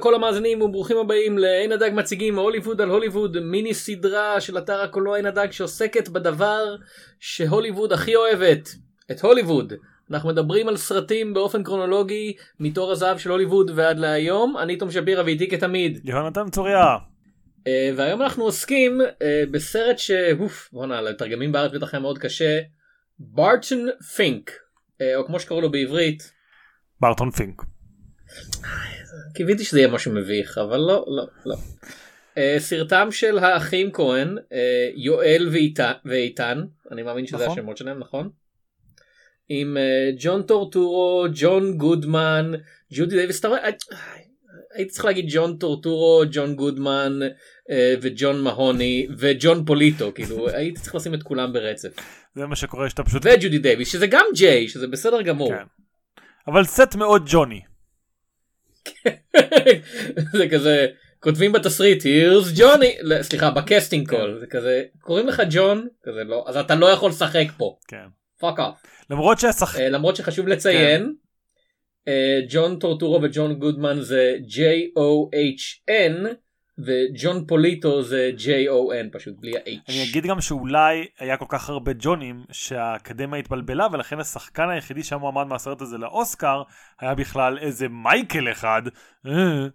לכל המאזינים וברוכים הבאים לעין הדג מציגים הוליווד על הוליווד מיני סדרה של אתר הקולנוע עין הדג שעוסקת בדבר שהוליווד הכי אוהבת את הוליווד. אנחנו מדברים על סרטים באופן קרונולוגי מתור הזהב של הוליווד ועד להיום אני תום שפירא ואיתי כתמיד. יהונתן צוריה. Uh, והיום אנחנו עוסקים uh, בסרט שאוף בואנה לתרגמים בארץ בטח היה מאוד קשה בארטון פינק uh, או כמו שקראו לו בעברית. בארטון פינק. קיוויתי שזה יהיה משהו מביך אבל לא לא לא. Uh, סרטם של האחים כהן uh, יואל ואיתן, ואיתן אני מאמין שזה נכון. השמות שלהם נכון? עם uh, ג'ון טורטורו ג'ון גודמן ג'ודי דייוויס אתה רואה הייתי צריך להגיד ג'ון טורטורו ג'ון גודמן וג'ון מהוני וג'ון פוליטו כאילו הייתי צריך לשים את כולם ברצף. זה מה שקורה שאתה פשוט וג'ודי דייוויס שזה גם J שזה בסדר גמור. כן. אבל סט מאוד ג'וני. זה כזה כותבים בתסריט here's ג'וני סליחה ב casting call זה כזה קוראים לך ג'ון כזה לא אז אתה לא יכול לשחק פה. כן. fuck off. למרות שהשח... Uh, למרות שחשוב לציין כן. uh, ג'ון טורטורו וג'ון גודמן זה J-O-H-N וג'ון פוליטו זה J-O-N פשוט בלי ה-H. אני אגיד גם שאולי היה כל כך הרבה ג'ונים שהאקדמיה התבלבלה ולכן השחקן היחידי שהמועמד מהסרט הזה לאוסקר היה בכלל איזה מייקל אחד. אה,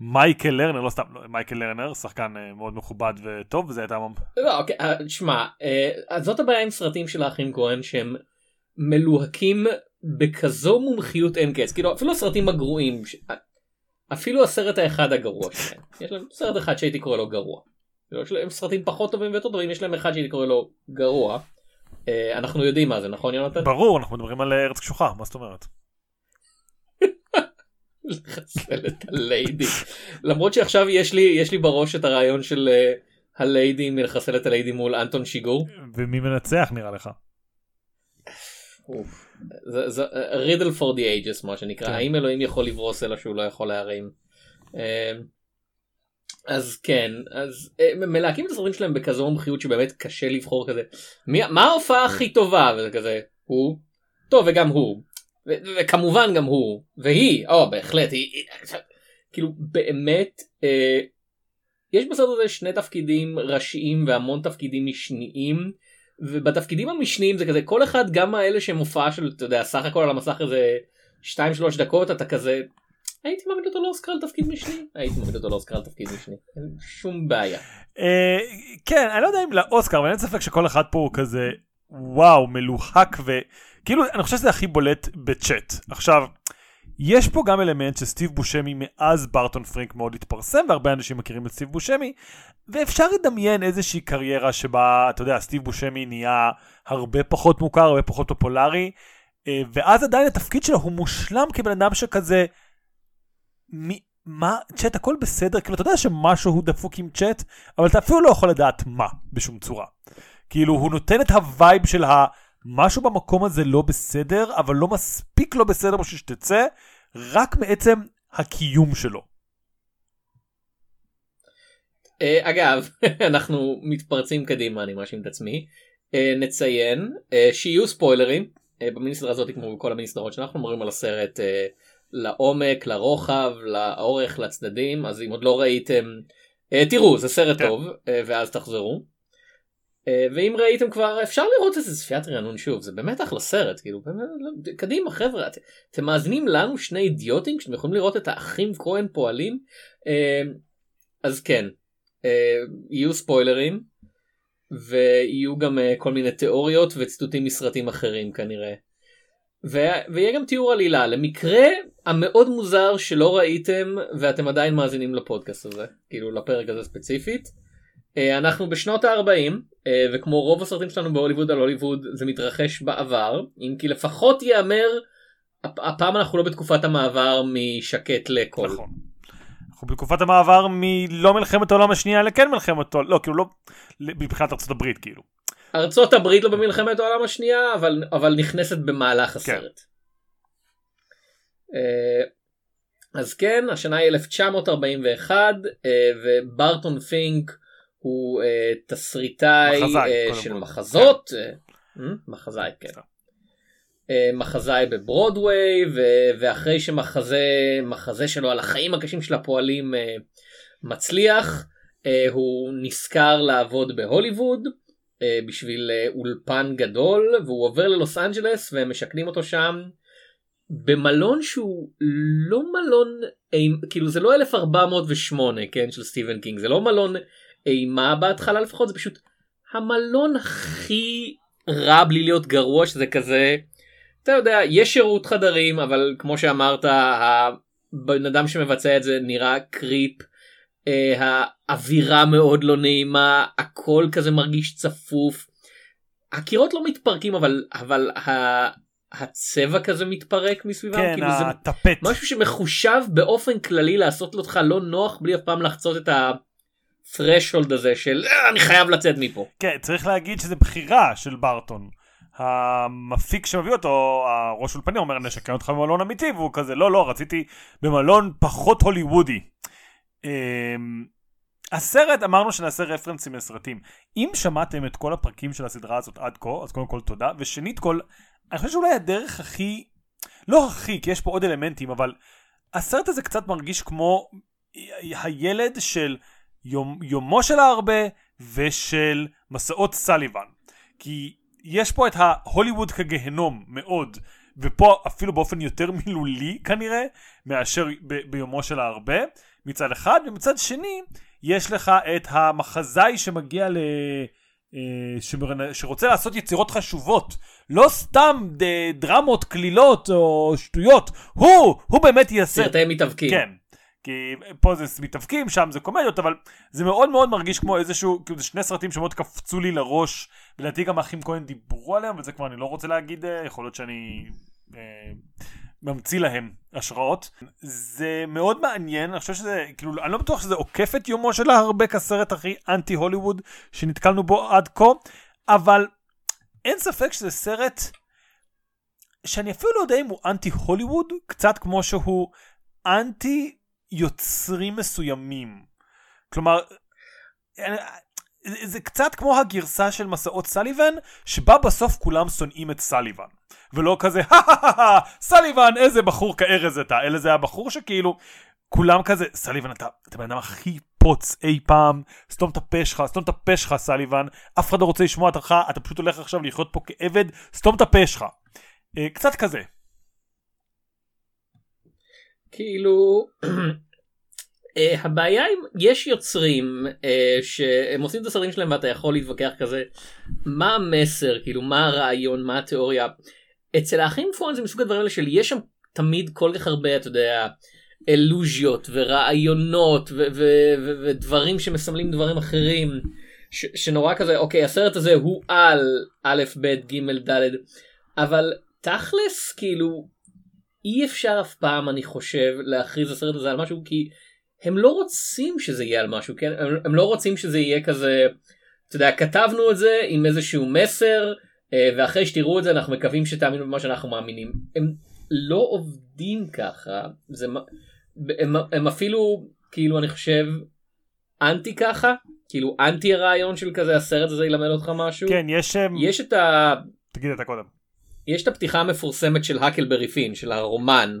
מייקל לרנר לא סתם לא, מייקל לרנר שחקן uh, מאוד מכובד וטוב וזה הייתה לא אוקיי שמע uh, זאת הבעיה עם סרטים של האחים כהן שהם מלוהקים בכזו מומחיות אין קץ כאילו אפילו הסרטים הגרועים אפילו הסרט האחד הגרוע שלהם יש להם סרט אחד שהייתי קורא לו גרוע. יש להם סרטים פחות טובים ויותר טובים יש להם אחד שהייתי קורא לו גרוע. אה, אנחנו יודעים מה זה נכון יונתן? ברור אנחנו מדברים על ארץ קשוחה מה זאת אומרת. לחסל את הליידי למרות שעכשיו יש לי יש לי בראש את הרעיון של uh, הליידי מלחסל את הליידי מול אנטון שיגור. ומי מנצח נראה לך? זה רידל פור די אייג'ס מה שנקרא. כן. האם אלוהים יכול לברוס אלא שהוא לא יכול להרים. אמ, אז כן אז אה, מלהקים את הסרטים שלהם בכזו מומחיות שבאמת קשה לבחור כזה. מי, מה ההופעה הכי טובה? וזה כזה הוא טוב וגם הוא. וכמובן גם הוא. והיא או בהחלט היא, היא כאילו באמת אה, יש בסרט הזה שני תפקידים ראשיים והמון תפקידים משניים ובתפקידים המשניים זה כזה כל אחד גם האלה שהם הופעה של אתה יודע סך הכל על המסך איזה 2-3 דקות אתה כזה הייתי מעמיד אותו לאוסקר על תפקיד משני הייתי מעמיד אותו לאוסקר על תפקיד משני שום בעיה. אה, כן אני לא יודע אם לאוסקר אבל אין ספק שכל אחד פה הוא כזה וואו מלוהק וכאילו אני חושב שזה הכי בולט בצ'אט עכשיו. יש פה גם אלמנט שסטיב בושמי מאז ברטון פרינק מאוד התפרסם והרבה אנשים מכירים את סטיב בושמי ואפשר לדמיין איזושהי קריירה שבה אתה יודע סטיב בושמי נהיה הרבה פחות מוכר הרבה פחות פופולרי אה, ואז עדיין התפקיד שלו הוא מושלם כבן אדם שכזה מי, מה צ'ט הכל בסדר? כאילו אתה יודע שמשהו דפוק עם צ'ט אבל אתה אפילו לא יכול לדעת מה בשום צורה. כאילו הוא נותן את ה vibe של ה... משהו במקום הזה לא בסדר, אבל לא מספיק לא בסדר בשביל שתצא, רק מעצם הקיום שלו. Uh, אגב, אנחנו מתפרצים קדימה, אני מאשים את עצמי. Uh, נציין uh, שיהיו ספוילרים במיניסטרה הזאת כמו בכל המיניסטרות שאנחנו מדברים על הסרט לעומק, לרוחב, לאורך, לצדדים, אז אם עוד לא ראיתם, תראו, זה סרט כן. טוב, ואז תחזרו. אה, ואם ראיתם כבר אפשר לראות איזה צפיית רענון שוב זה באמת אחלה סרט כאילו לא, קדימה חבר'ה את, אתם מאזינים לנו שני אידיוטים שאתם יכולים לראות את האחים כהן פועלים אה, אז כן אה, יהיו ספוילרים ויהיו גם כל מיני תיאוריות וציטוטים מסרטים אחרים כנראה. ויהיה גם תיאור עלילה למקרה המאוד מוזר שלא ראיתם ואתם עדיין מאזינים לפודקאסט הזה כאילו לפרק הזה ספציפית. אה, אנחנו בשנות ה-40 אה, וכמו רוב הסרטים שלנו בהוליווד על הוליווד זה מתרחש בעבר אם כי לפחות ייאמר הפעם אנחנו לא בתקופת המעבר משקט לכל. נכון. אנחנו בתקופת המעבר מלא מלחמת העולם השנייה לכן מלחמת העולם לא כאילו לא מבחינת ארצות הברית כאילו. ארצות הברית לא במלחמת העולם השנייה אבל אבל נכנסת במהלך כן. הסרט. כן. אז כן השנה היא 1941 וברטון פינק הוא uh, תסריטאי מחזאי, uh, של מחזות, כן. uh, מחזאי כן. אה, מחזאי בברודוויי, ו- ואחרי שמחזה מחזה שלו על החיים הקשים של הפועלים אה, מצליח, אה, הוא נשכר לעבוד בהוליווד בשביל אולפן גדול, והוא עובר ללוס אנג'לס והם משכנים אותו שם במלון שהוא לא מלון, כאילו זה לא 1408 כן של סטיבן קינג, זה לא מלון אימה בהתחלה לפחות, זה פשוט המלון הכי רע בלי להיות גרוע שזה כזה אתה יודע יש שירות חדרים אבל כמו שאמרת הבן אדם שמבצע את זה נראה creep. אה, האווירה מאוד לא נעימה הכל כזה מרגיש צפוף. הקירות לא מתפרקים אבל אבל הצבע כזה מתפרק מסביבם כן כאילו הטפט זה משהו שמחושב באופן כללי לעשות אותך לא נוח בלי אף פעם לחצות את ה... threshold הזה של אה, אני חייב לצאת מפה. כן צריך להגיד שזה בחירה של ברטון. המפיק שמביא אותו, הראש אולפני אומר נשקם אותך במלון אמיתי והוא כזה לא לא רציתי במלון פחות הוליוודי. אמ, הסרט אמרנו שנעשה רפרנסים לסרטים אם שמעתם את כל הפרקים של הסדרה הזאת עד כה אז קודם כל תודה ושנית כל אני חושב שאולי הדרך הכי לא הכי כי יש פה עוד אלמנטים אבל הסרט הזה קצת מרגיש כמו הילד של יום, יומו של ההרבה ושל מסעות סליבן. כי יש פה את ההוליווד כגהנום מאוד, ופה אפילו באופן יותר מילולי כנראה, מאשר ב- ביומו של ההרבה, מצד אחד, ומצד שני, יש לך את המחזאי שמגיע ל... אה, שרוצה לעשות יצירות חשובות, לא סתם דרמות, קלילות או שטויות, הוא, הוא באמת יעשה... סרטי מתאבקים. כן, כי פה זה מתאבקים, שם זה קומדיות, אבל זה מאוד מאוד מרגיש כמו איזשהו, כאילו זה שני סרטים שמאוד קפצו לי לראש, ולדעתי גם האחים כהן דיברו עליהם, וזה כבר אני לא רוצה להגיד, אה, יכול להיות שאני אה, ממציא להם השראות. זה מאוד מעניין, אני חושב שזה, כאילו, אני לא בטוח שזה עוקף את יומו של ההרבה כסרט הכי אנטי הוליווד שנתקלנו בו עד כה, אבל אין ספק שזה סרט שאני אפילו לא יודע אם הוא אנטי הוליווד, קצת כמו שהוא אנטי יוצרים מסוימים. כלומר, זה קצת כמו הגרסה של מסעות סליבן, שבה בסוף כולם שונאים את סליבן. ולא כזה, סליבן, איזה בחור כארז אתה, אלא זה הבחור שכאילו, כולם כזה, סליבן, אתה, אתה בן אדם הכי פוץ אי פעם, סתום את הפה שלך, סתום את הפה שלך, סליבן, אף אחד לא רוצה לשמוע אותך, אתה פשוט הולך עכשיו לחיות פה כעבד, סתום את הפה שלך. אה, קצת כזה. כאילו uh, הבעיה עם יש יוצרים uh, שהם עושים את הסרטים שלהם ואתה יכול להתווכח כזה מה המסר כאילו מה הרעיון מה התיאוריה. אצל האחים פורן זה מסוג הדברים האלה של יש שם תמיד כל כך הרבה אתה יודע אלוז'יות ורעיונות ודברים שמסמלים דברים אחרים שנורא כזה אוקיי הסרט הזה הוא על א' ב' ג' ד' אבל תכלס כאילו אי אפשר אף פעם אני חושב להכריז הסרט הזה על משהו כי הם לא רוצים שזה יהיה על משהו כן? הם, הם לא רוצים שזה יהיה כזה אתה יודע כתבנו את זה עם איזשהו מסר אה, ואחרי שתראו את זה אנחנו מקווים שתאמינו במה שאנחנו מאמינים. הם לא עובדים ככה זה הם, הם אפילו כאילו אני חושב אנטי ככה כאילו אנטי הרעיון של כזה הסרט הזה ילמד אותך משהו. כן יש יש את ה... תגיד אתה קודם. יש את הפתיחה המפורסמת של הקלברי פין של הרומן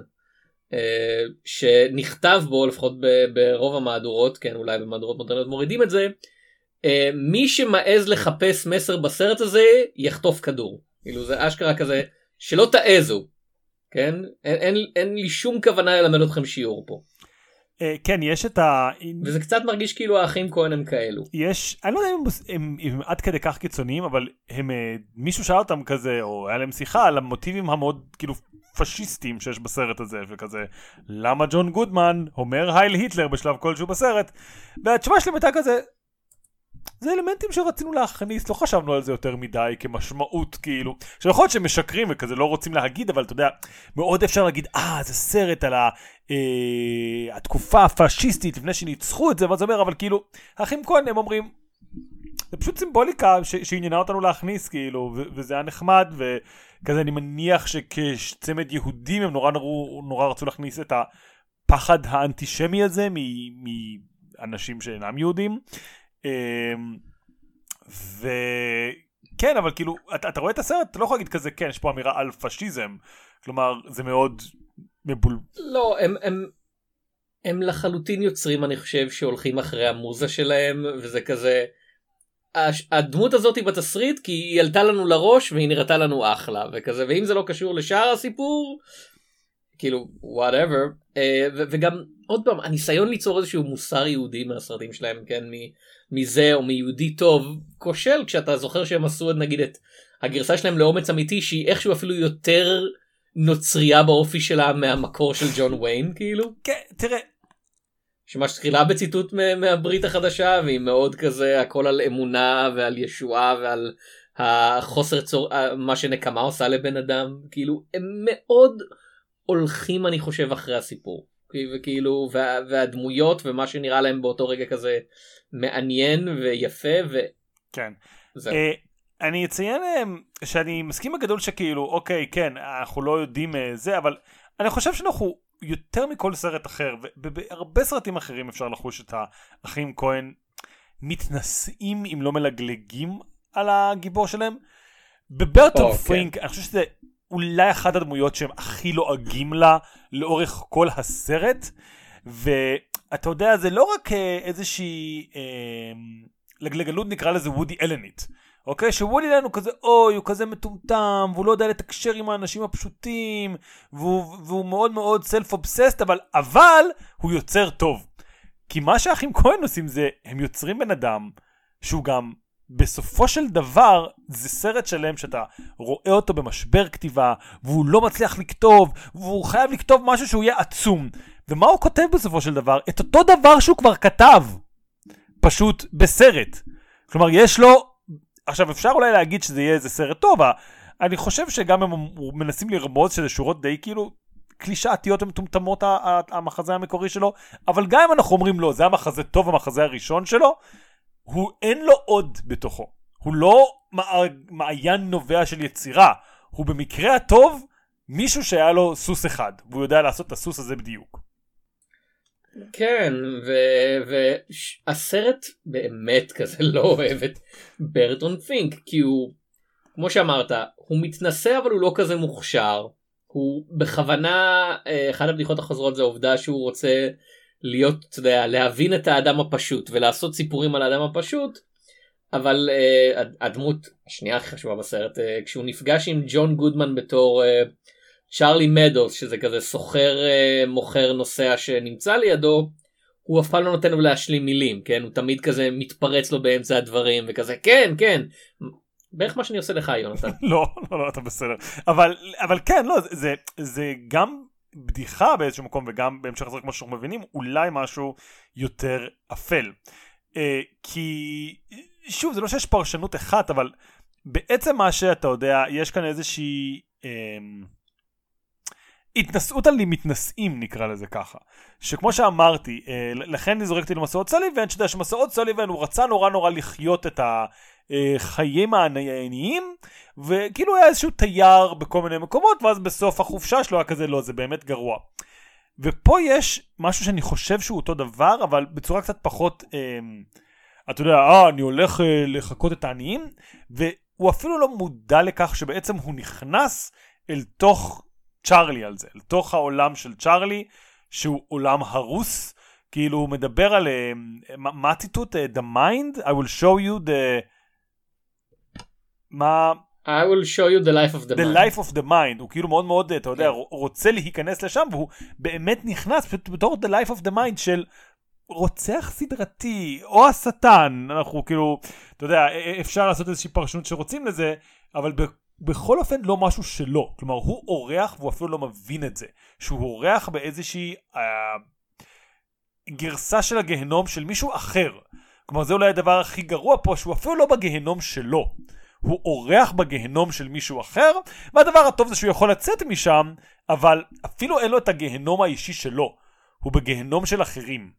אה, שנכתב בו לפחות ברוב המהדורות כן אולי במהדורות מודרניות מורידים את זה אה, מי שמעז לחפש מסר בסרט הזה יחטוף כדור כאילו זה אשכרה כזה שלא תעזו כן אין, אין, אין לי שום כוונה ללמד אתכם שיעור פה. Uh, כן יש את ה... וזה קצת מרגיש כאילו האחים כהן הם כאלו. יש, אני לא יודע אם הם, הם, הם עד כדי כך קיצוניים אבל הם, uh, מישהו שאל אותם כזה או היה להם שיחה על המוטיבים המאוד כאילו פשיסטיים שיש בסרט הזה וכזה למה ג'ון גודמן אומר הייל היטלר בשלב כלשהו בסרט והתשובה שלהם הייתה כזה זה אלמנטים שרצינו להכניס, לא חשבנו על זה יותר מדי כמשמעות כאילו. עכשיו יכול להיות שהם משקרים וכזה לא רוצים להגיד, אבל אתה יודע, מאוד אפשר להגיד, אה, זה סרט על ה, אה, התקופה הפשיסטית לפני שניצחו את זה, ואז אומר, אבל כאילו, האחים כהן הם אומרים, זה פשוט סימבוליקה ש- שעניינה אותנו להכניס כאילו, ו- וזה היה נחמד, וכזה אני מניח שכצמד יהודים הם נורא, נורא, נורא רצו להכניס את הפחד האנטישמי הזה מאנשים שאינם יהודים. אמ, כן, אבל כאילו, אתה, אתה רואה את הסרט, אתה לא יכול להגיד כזה, כן, יש פה אמירה על פשיזם. כלומר, זה מאוד מבול... לא, הם, הם, הם לחלוטין יוצרים, אני חושב, שהולכים אחרי המוזה שלהם, וזה כזה... הדמות הזאת היא בתסריט כי היא עלתה לנו לראש והיא נראתה לנו אחלה וכזה ואם זה לא קשור לשאר הסיפור כאילו וואטאבר uh, וגם עוד פעם הניסיון ליצור איזשהו מוסר יהודי מהסרטים שלהם כן מזה או מיהודי טוב כושל כשאתה זוכר שהם עשו נגיד את הגרסה שלהם לאומץ אמיתי שהיא איכשהו אפילו יותר נוצרייה באופי שלה מהמקור של ג'ון ויין כאילו. כן תראה. שמתחילה בציטוט מהברית החדשה והיא מאוד כזה הכל על אמונה ועל ישועה ועל החוסר צור מה שנקמה עושה לבן אדם כאילו הם מאוד הולכים אני חושב אחרי הסיפור וכאילו וה, והדמויות ומה שנראה להם באותו רגע כזה מעניין ויפה ו... כן. זהו. אה, אני אציין אה, שאני מסכים בגדול שכאילו אוקיי כן אנחנו לא יודעים אה, זה אבל אני חושב שאנחנו יותר מכל סרט אחר ובהרבה סרטים אחרים אפשר לחוש את האחים כהן מתנשאים אם לא מלגלגים על הגיבור שלהם. בברטון oh, פרינק כן. אני חושב שזה אולי אחת הדמויות שהם הכי לועגים לה לאורך כל הסרט ואתה יודע זה לא רק אה, איזושהי אה, לגלגלות נקרא לזה וודי אלנית. אוקיי? שוולי לן הוא כזה אוי, הוא כזה מטומטם, והוא לא יודע לתקשר עם האנשים הפשוטים, והוא, והוא מאוד מאוד סלף אובססט, אבל, אבל הוא יוצר טוב. כי מה שהאחים כהן עושים זה, הם יוצרים בן אדם שהוא גם בסופו של דבר זה סרט שלם שאתה רואה אותו במשבר כתיבה והוא לא מצליח לכתוב והוא חייב לכתוב משהו שהוא יהיה עצום ומה הוא כותב בסופו של דבר? את אותו דבר שהוא כבר כתב פשוט בסרט כלומר יש לו עכשיו אפשר אולי להגיד שזה יהיה איזה סרט טוב אני חושב שגם הם מנסים לרמוז שזה שורות די כאילו קלישאתיות ומטומטמות המחזה המקורי שלו אבל גם אם אנחנו אומרים לא זה המחזה טוב המחזה הראשון שלו הוא אין לו עוד בתוכו. הוא לא מעיין נובע של יצירה, הוא במקרה הטוב מישהו שהיה לו סוס אחד, והוא יודע לעשות את הסוס הזה בדיוק. כן, והסרט באמת כזה לא אוהב את ברטון פינק, כי הוא, כמו שאמרת, הוא מתנשא אבל הוא לא כזה מוכשר. הוא בכוונה, אה, אחת הבדיחות החוזרות זה העובדה שהוא רוצה להיות, אתה יודע, להבין את האדם הפשוט ולעשות סיפורים על האדם הפשוט, אבל uh, הדמות השנייה הכי חשובה בסרט, uh, כשהוא נפגש עם ג'ון גודמן בתור uh, צ'ארלי מדוס, שזה כזה סוחר uh, מוכר נוסע שנמצא לידו, הוא אף פעם לא נותן לו להשלים מילים, כן? הוא תמיד כזה מתפרץ לו באמצע הדברים וכזה, כן, כן. בערך מה שאני עושה לך יונתן. לא, לא, לא, אתה בסדר. אבל, אבל כן, לא, זה, זה גם בדיחה באיזשהו מקום וגם בהמשך לזה כמו שאנחנו מבינים אולי משהו יותר אפל. Uh, כי שוב זה לא שיש פרשנות אחת אבל בעצם מה שאתה יודע יש כאן איזושהי um, התנשאות על מתנשאים נקרא לזה ככה שכמו שאמרתי uh, לכן אני זורקתי למסעות סוליבן שאתה יודע שמסעות סוליבן הוא רצה נורא נורא לחיות את ה... אה, חיים העניים וכאילו היה איזשהו תייר בכל מיני מקומות ואז בסוף החופשה שלו היה כזה לא זה באמת גרוע. ופה יש משהו שאני חושב שהוא אותו דבר אבל בצורה קצת פחות אה, אתה יודע אה אני הולך אה, לחקות את העניים והוא אפילו לא מודע לכך שבעצם הוא נכנס אל תוך צ'ארלי על זה אל תוך העולם של צ'ארלי שהוא עולם הרוס כאילו הוא מדבר על אה, מה הציטוט? Uh, the mind I will show you the מה... I will show you the life of the, the mind. life of the mind. הוא כאילו מאוד מאוד, אתה יודע, yeah. רוצה להיכנס לשם, והוא באמת נכנס בתור the life of the mind של רוצח סדרתי, או השטן. אנחנו כאילו, אתה יודע, אפשר לעשות איזושהי פרשנות שרוצים לזה, אבל ב... בכל אופן לא משהו שלו. כלומר, הוא אורח והוא אפילו לא מבין את זה. שהוא אורח באיזושהי אה, גרסה של הגהנום של מישהו אחר. כלומר, זה אולי הדבר הכי גרוע פה, שהוא אפילו לא בגהנום שלו. הוא אורח בגהנום של מישהו אחר, והדבר הטוב זה שהוא יכול לצאת משם, אבל אפילו אין לו את הגהנום האישי שלו, הוא בגהנום של אחרים.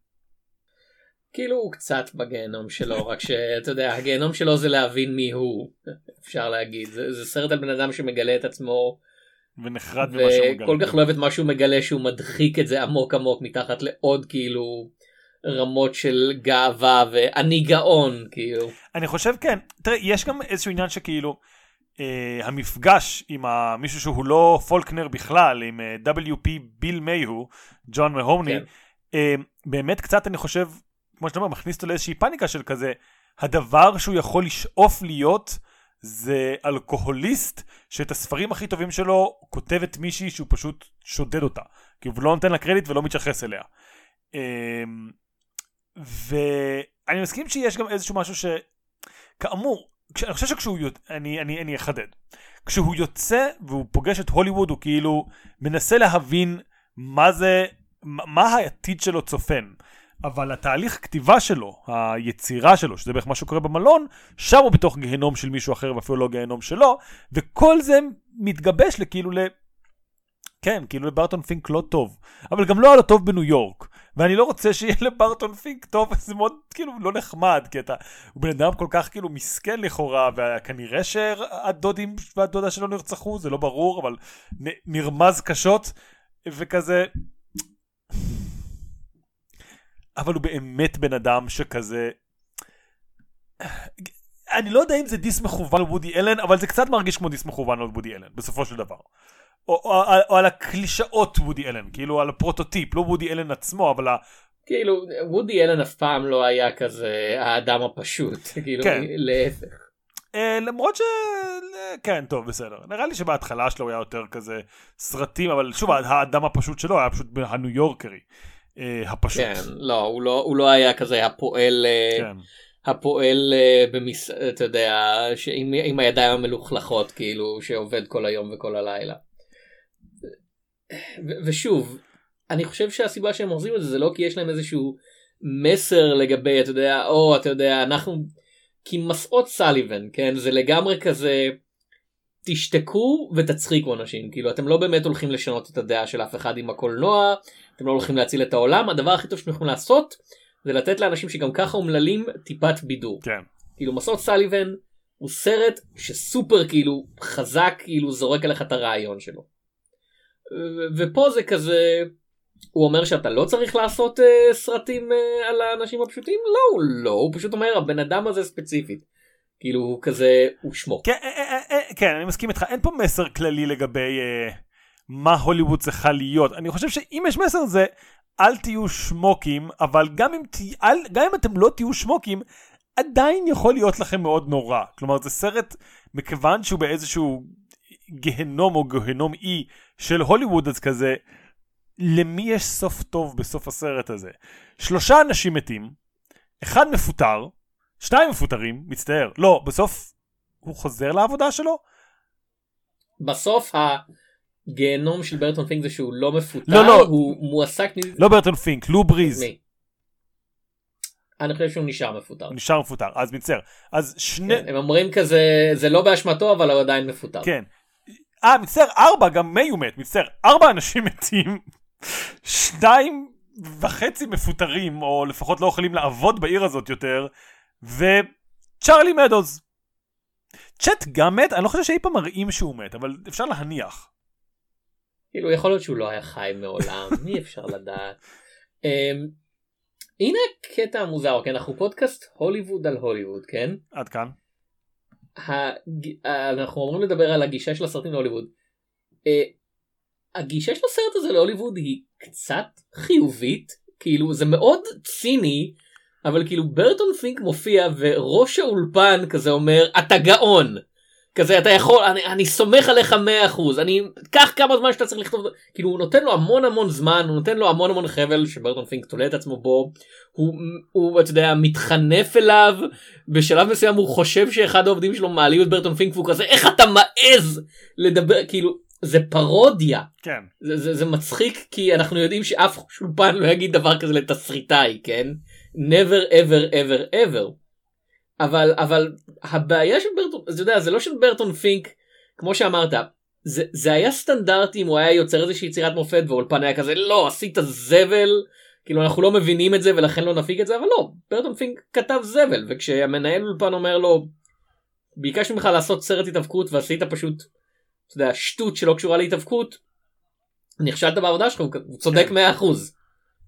כאילו הוא קצת בגהנום שלו, רק שאתה יודע, הגהנום שלו זה להבין מי הוא, אפשר להגיד. זה, זה סרט על בן אדם שמגלה את עצמו. ונחרד במה שהוא מגלה. וכל כך לא אוהב את מה שהוא מגלה שהוא מדחיק את זה עמוק עמוק מתחת לעוד כאילו רמות של גאווה ואני גאון כאילו. אני חושב כן, תראה יש גם איזשהו עניין שכאילו אה, המפגש עם ה- מישהו שהוא לא פולקנר בכלל, עם אה, WP ביל מייהו, ג'ון מהומני, כן. אה, באמת קצת אני חושב, כמו שאתה אומר, מכניס אותו לאיזושהי פאניקה של כזה, הדבר שהוא יכול לשאוף להיות זה אלכוהוליסט שאת הספרים הכי טובים שלו כותבת מישהי שהוא פשוט שודד אותה. כי הוא לא נותן לה קרדיט ולא מתייחס אליה. אמ, ואני מסכים שיש גם איזשהו משהו ש... כאמור, כש... אני חושב שכשהוא... יוצ- אני, אני, אני אחדד. כשהוא יוצא והוא פוגש את הוליווד הוא כאילו מנסה להבין מה זה, מה מה העתיד שלו צופן. אבל התהליך כתיבה שלו, היצירה שלו, שזה בערך מה שקורה במלון, שם הוא בתוך גיהנום של מישהו אחר ואפילו לא גיהנום שלו, וכל זה מתגבש לכאילו ל... כן, כאילו לברטון פינק לא טוב, אבל גם לא היה לו טוב בניו יורק, ואני לא רוצה שיהיה לברטון פינק טוב, זה מאוד כאילו לא נחמד, כי אתה, הוא בן אדם כל כך כאילו מסכן לכאורה, וכנראה שהדודים והדודה שלו נרצחו, זה לא ברור, אבל נ- נרמז קשות, וכזה... אבל הוא באמת בן אדם שכזה... אני לא יודע אם זה דיס מכוון על וודי אלן, אבל זה קצת מרגיש כמו דיס מכוון על וודי אלן, בסופו של דבר. או, או, או, או על הקלישאות וודי אלן, כאילו על הפרוטוטיפ, לא וודי אלן עצמו, אבל ה... כאילו וודי אלן אף פעם לא היה כזה האדם הפשוט כאילו כן. להפך. אה, למרות ש... כן, טוב, בסדר. נראה לי שבהתחלה שלו היה יותר כזה סרטים, אבל שוב, האדם הפשוט שלו היה פשוט הניו יורקרי. אה, הפשוט. כן לא הוא לא הוא לא היה כזה הפועל כן. הפועל אה, במס... אתה יודע שעם עם הידיים המלוכלכות כאילו שעובד כל היום וכל הלילה. ו- ושוב אני חושב שהסיבה שהם עושים את זה זה לא כי יש להם איזשהו מסר לגבי אתה יודע או אתה יודע אנחנו כי מסעות סליבן כן זה לגמרי כזה תשתקו ותצחיקו אנשים כאילו אתם לא באמת הולכים לשנות את הדעה של אף אחד עם הקולנוע אתם לא הולכים להציל את העולם הדבר הכי טוב שאתם יכולים לעשות זה לתת לאנשים שגם ככה אומללים טיפת בידור. כן. כאילו מסעות סליבן הוא סרט שסופר כאילו חזק כאילו זורק עליך את הרעיון שלו. ופה זה כזה הוא אומר שאתה לא צריך לעשות uh, סרטים uh, על האנשים הפשוטים לא הוא לא הוא פשוט אומר הבן אדם הזה ספציפית. כאילו הוא כזה הוא שמו. כן, אה, כן, אני מסכים איתך, אין פה מסר כללי לגבי אה, מה הוליווד צריכה להיות. אני חושב שאם יש מסר זה, אל תהיו שמוקים, אבל גם אם, תה, אל, גם אם אתם לא תהיו שמוקים, עדיין יכול להיות לכם מאוד נורא. כלומר, זה סרט, מכיוון שהוא באיזשהו גיהנום או גיהנום אי של הוליווד, אז כזה, למי יש סוף טוב בסוף הסרט הזה? שלושה אנשים מתים, אחד מפוטר, שניים מפוטרים, מצטער, לא, בסוף הוא חוזר לעבודה שלו? בסוף הגיהנום של ברטון פינק זה שהוא לא מפוטר לא, לא. הוא מועסק. לא ברטון פינק, לו בריז. מי? אני חושב שהוא נשאר מפוטר. הוא נשאר מפוטר, אז מצטער. אז שני... כן, הם אומרים כזה זה לא באשמתו אבל הוא עדיין מפוטר. כן. אה, מצטער, ארבע, גם מיי הוא מת, מצטער, ארבע אנשים מתים, שניים וחצי מפוטרים, או לפחות לא יכולים לעבוד בעיר הזאת יותר, וצ'רלי מדוז. צ'אט גם מת, אני לא חושב שאי פעם מראים שהוא מת, אבל אפשר להניח. כאילו יכול להיות שהוא לא היה חי מעולם אי אפשר לדעת. אמ, הנה קטע מוזר כן אנחנו פודקאסט הוליווד על הוליווד כן עד כאן. הג- אנחנו אמורים לדבר על הגישה של הסרטים להוליווד. אה, הגישה של הסרט הזה להוליווד היא קצת חיובית כאילו זה מאוד ציני אבל כאילו ברטון פינק מופיע וראש האולפן כזה אומר אתה גאון. כזה אתה יכול אני, אני סומך עליך 100% אני קח כמה זמן שאתה צריך לכתוב כאילו הוא נותן לו המון המון זמן הוא נותן לו המון המון חבל שברטון פינק תולה את עצמו בו הוא הוא אתה יודע מתחנף אליו בשלב מסוים הוא חושב שאחד העובדים שלו מעליב את ברטון פינק והוא כזה איך אתה מעז לדבר כאילו זה פרודיה. כן. זה, זה, זה מצחיק כי אנחנו יודעים שאף שולפן לא יגיד דבר כזה לתסריטאי כן? Never ever ever ever אבל אבל הבעיה של ברטון אתה יודע זה לא של ברטון פינק כמו שאמרת זה, זה היה סטנדרטי אם הוא היה יוצר איזושהי יצירת מופת ואולפן היה כזה לא עשית זבל כאילו אנחנו לא מבינים את זה ולכן לא נפיק את זה אבל לא ברטון פינק כתב זבל וכשהמנהל אולפן אומר לו ביקשנו ממך לעשות סרט התאבקות ועשית פשוט אתה יודע, שטות שלא קשורה להתאבקות נכשלת בעבודה שלך הוא צודק כן. 100%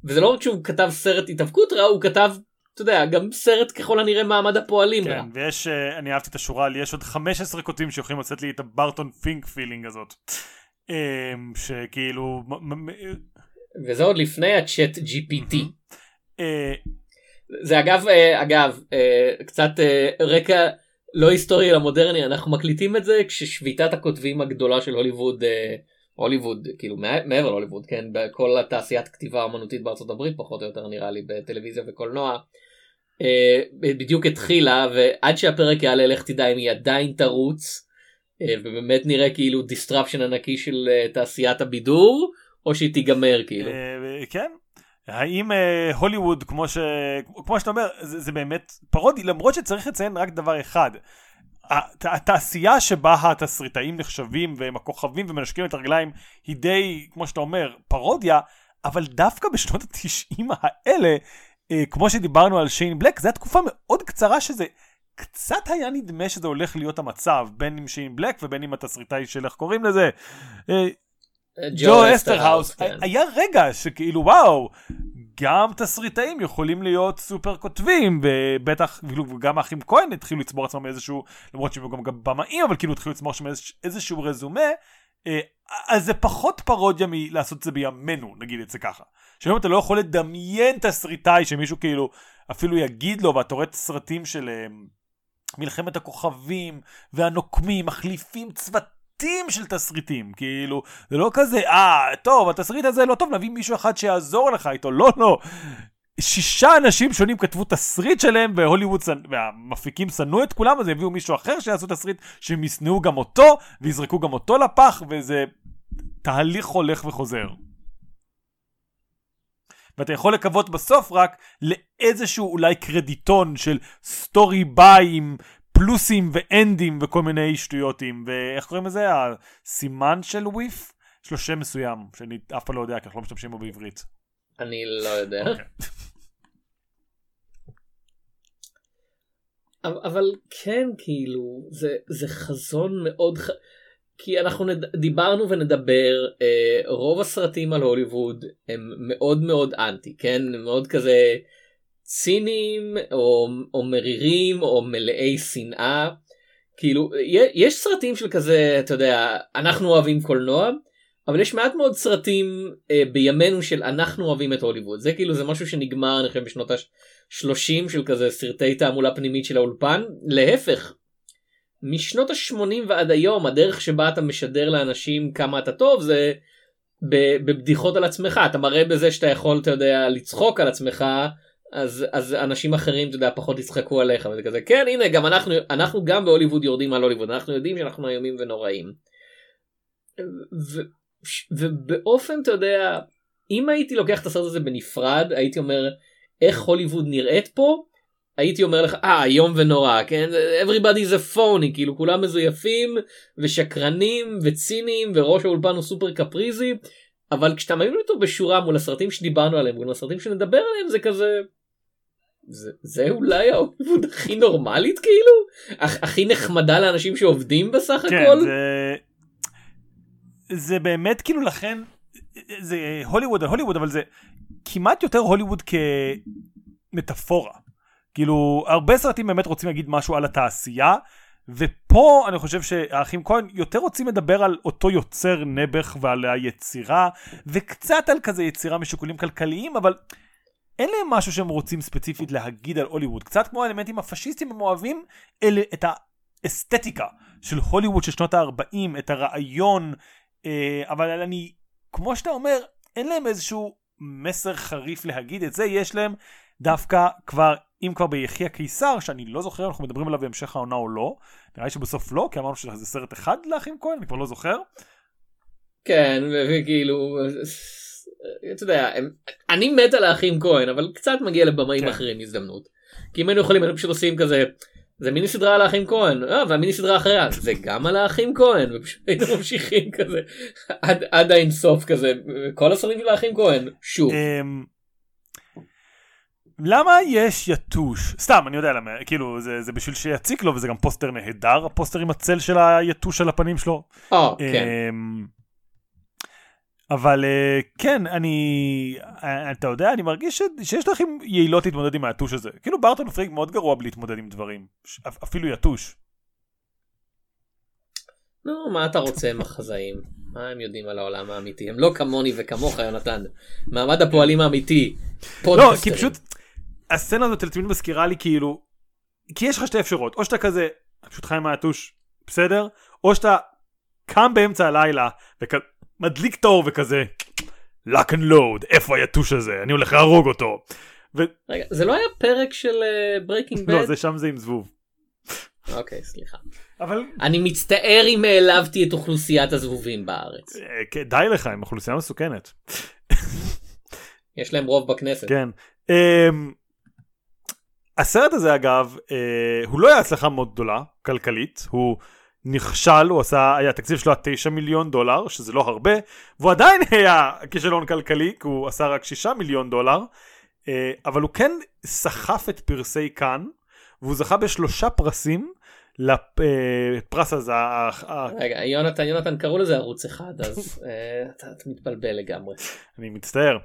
וזה לא רק שהוא כתב סרט התאבקות רע הוא כתב אתה יודע גם סרט ככל הנראה מעמד הפועלים. כן, ויש, אה, אני אהבתי את השורה על יש עוד 15 כותבים שיכולים לצאת לי את הברטון פינק פילינג הזאת. אמ, שכאילו... מ- וזה עוד לפני הצ'אט GPT. אה, זה אגב אה, אגב אה, קצת אה, רקע לא היסטורי אלא מודרני אנחנו מקליטים את זה כששביתת הכותבים הגדולה של הוליווד אה, הוליווד כאילו מע- מעבר להוליווד כן בכל התעשיית כתיבה האמנותית בארצות הברית פחות או יותר נראה לי בטלוויזיה וקולנוע. אה, בדיוק התחילה ועד שהפרק יעלה לך תדע אם היא עדיין תרוץ אה, ובאמת נראה כאילו disruption ענקי של אה, תעשיית הבידור או שהיא תיגמר כאילו. כן. האם הוליווד כמו ש... כמו שאתה אומר זה, זה באמת פרודי למרות שצריך לציין רק דבר אחד. הת- התעשייה שבה התסריטאים נחשבים והם הכוכבים ומנשקים את הרגליים היא די כמו שאתה אומר פרודיה אבל דווקא בשנות התשעים האלה אה, כמו שדיברנו על שיין בלק זו הייתה תקופה מאוד קצרה שזה קצת היה נדמה שזה הולך להיות המצב בין אם שיין בלק ובין אם התסריטאי של איך קוראים לזה אה, ג'ו אסטרהאס, כן. היה רגע שכאילו וואו, גם תסריטאים יכולים להיות סופר כוכבים, ובטח, כאילו גם האחים כהן התחילו לצבור לעצמם איזשהו, למרות שהם גם, גם במאים, אבל כאילו התחילו לצבור שם איזשהו, רזומה, אה, אז זה פחות פרודיה מלעשות את זה בימינו, נגיד את זה ככה. שהיום אתה לא יכול לדמיין תסריטאי שמישהו כאילו אפילו יגיד לו, ואתה רואה את הסרטים של אה, מלחמת הכוכבים והנוקמים, מחליפים צוותים. של תסריטים כאילו זה לא כזה אה טוב התסריט הזה לא טוב נביא מישהו אחד שיעזור לך איתו לא לא שישה אנשים שונים כתבו תסריט שלהם והוליווד שנ- והמפיקים שנאו את כולם אז הביאו מישהו אחר שיעשו תסריט שהם ישנאו גם אותו ויזרקו גם אותו לפח וזה תהליך הולך וחוזר. ואתה יכול לקוות בסוף רק לאיזשהו אולי קרדיטון של story by עם פלוסים ואנדים וכל מיני שטויותים ואיך קוראים לזה? הסימן של וויף? יש לו שם מסוים שאני אף פעם לא יודע כי אנחנו לא משתמשים בו בעברית. אני לא יודע. אוקיי. אבל- כן כאילו זה זה חזון מאוד ח... כי אנחנו נד... דיברנו ונדבר אה, רוב הסרטים על הוליווד הם מאוד מאוד אנטי כן מאוד כזה ציניים או, או מרירים או מלאי שנאה. כאילו יש סרטים של כזה אתה יודע אנחנו אוהבים קולנוע אבל יש מעט מאוד סרטים אה, בימינו של אנחנו אוהבים את הוליווד זה כאילו זה משהו שנגמר אני חושב בשנות ה-30 של כזה סרטי תעמולה פנימית של האולפן. להפך. משנות ה-80 ועד היום הדרך שבה אתה משדר לאנשים כמה אתה טוב זה בבדיחות על עצמך. אתה מראה בזה שאתה יכול אתה יודע לצחוק על עצמך אז אז אנשים אחרים אתה יודע פחות יצחקו עליך וזה כזה כן הנה גם אנחנו אנחנו גם בהוליווד יורדים על הוליווד אנחנו יודעים שאנחנו איומים ונוראים. ו- ובאופן אתה יודע אם הייתי לוקח את הסרט הזה בנפרד הייתי אומר איך הוליווד נראית פה הייתי אומר לך אה איום ונורא כן everybody is a phony כאילו כולם מזויפים ושקרנים וציניים וראש האולפן הוא סופר קפריזי אבל כשאתה מעמיד אותו בשורה מול הסרטים שדיברנו עליהם מול הסרטים שנדבר עליהם זה כזה. זה, זה אולי ההוליווד הכי נורמלית כאילו הכ, הכי נחמדה לאנשים שעובדים בסך כן, הכל. זה... זה באמת כאילו לכן, זה הוליווד על הוליווד, אבל זה כמעט יותר הוליווד כמטאפורה. כאילו, הרבה סרטים באמת רוצים להגיד משהו על התעשייה, ופה אני חושב שהאחים כהן יותר רוצים לדבר על אותו יוצר נעבך ועל היצירה, וקצת על כזה יצירה משיקולים כלכליים, אבל אין להם משהו שהם רוצים ספציפית להגיד על הוליווד. קצת כמו האלמנטים הפשיסטיים הם אוהבים אלה, את האסתטיקה של הוליווד של שנות ה-40, את הרעיון, אה, אבל אני, כמו שאתה אומר, אין להם איזשהו מסר חריף להגיד את זה, יש להם דווקא כבר, אם כבר ביחי הקיסר, שאני לא זוכר אנחנו מדברים עליו בהמשך העונה או לא, נראה לי שבסוף לא, כי אמרנו שזה סרט אחד לאחים כהן, אני כבר לא זוכר. כן וכאילו אתה יודע הם- אני מת על האחים כהן אבל קצת מגיע לבמאים כן. אחרים הזדמנות. כי אם היינו יכולים היינו פשוט עושים כזה זה מיני סדרה על האחים כהן אה, והמיני סדרה אחריה זה גם על האחים כהן ופשוט היינו ממשיכים כזה עד עד האינסוף כזה כל הסרטים של האחים כהן שוב אמ, למה יש יתוש? סתם, אני יודע למה, כאילו, זה, זה בשביל שיציק לו, וזה גם פוסטר נהדר, הפוסטר עם הצל של היתוש על הפנים שלו. אה, כן. אבל אה, כן, אני, אה, אתה יודע, אני מרגיש ש- שיש דרכים יעילות להתמודד עם היתוש הזה. כאילו ברטון פינק מאוד גרוע בלהתמודד עם דברים, אפילו יתוש. נו, מה אתה רוצה עם המחזאים? מה הם יודעים על העולם האמיתי? הם לא כמוני וכמוך, יונתן. מעמד הפועלים האמיתי. לא. כי פשוט, הסצנה הזאת תמיד מזכירה לי כאילו, כי יש לך שתי אפשרויות, או שאתה כזה, פשוט חי עם היתוש, בסדר? או שאתה קם באמצע הלילה, ומדליק את האור וכזה, lock and load, איפה היתוש הזה? אני הולך להרוג אותו. ו... רגע, זה לא היה פרק של ברייקינג לא, בד? זה שם זה עם זבוב. אוקיי, סליחה. אבל אני מצטער אם העלבתי את אוכלוסיית הזבובים בארץ. אה, כן, די לך, הם אוכלוסייה מסוכנת. יש להם רוב בכנסת. כן. אמ, הסרט הזה אגב, אה, הוא לא היה הצלחה מאוד גדולה, כלכלית, הוא נכשל, הוא עשה, היה התקציב שלו היה 9 מיליון דולר, שזה לא הרבה, והוא עדיין היה כישלון כלכלי, כי הוא עשה רק 6 מיליון דולר, אה, אבל הוא כן סחף את פרסי כאן, והוא זכה בשלושה פרסים, לפרס הזה, ה- ה- רגע, יונתן, יונתן, קראו לזה ערוץ אחד, אז אה, אתה מתבלבל לגמרי. אני מצטער.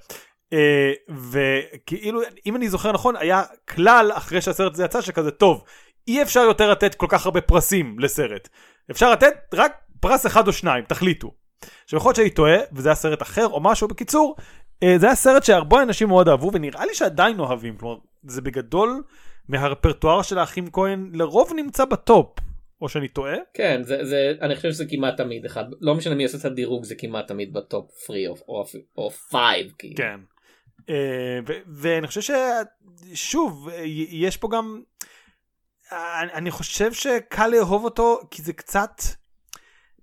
אה, וכאילו אם אני זוכר נכון היה כלל אחרי שהסרט הזה יצא שכזה טוב אי אפשר יותר לתת כל כך הרבה פרסים לסרט אפשר לתת רק פרס אחד או שניים תחליטו. עכשיו יכול להיות שאני טועה וזה היה סרט אחר או משהו בקיצור אה, זה היה סרט שהרבה אנשים מאוד אהבו ונראה לי שעדיין אוהבים כלומר זה בגדול מהרפרטואר של האחים כהן לרוב נמצא ב top או שאני טועה כן, זה, זה, אני חושב שזה כמעט תמיד אחד, לא משנה מי עושה את הדירוג, זה כמעט תמיד ב top 3 או- או אפילו- או 5. כאילו. כן. אה, ואני חושב ששוב אה, יש פה גם אני- אני חושב שקל לאהוב אותו כי זה קצת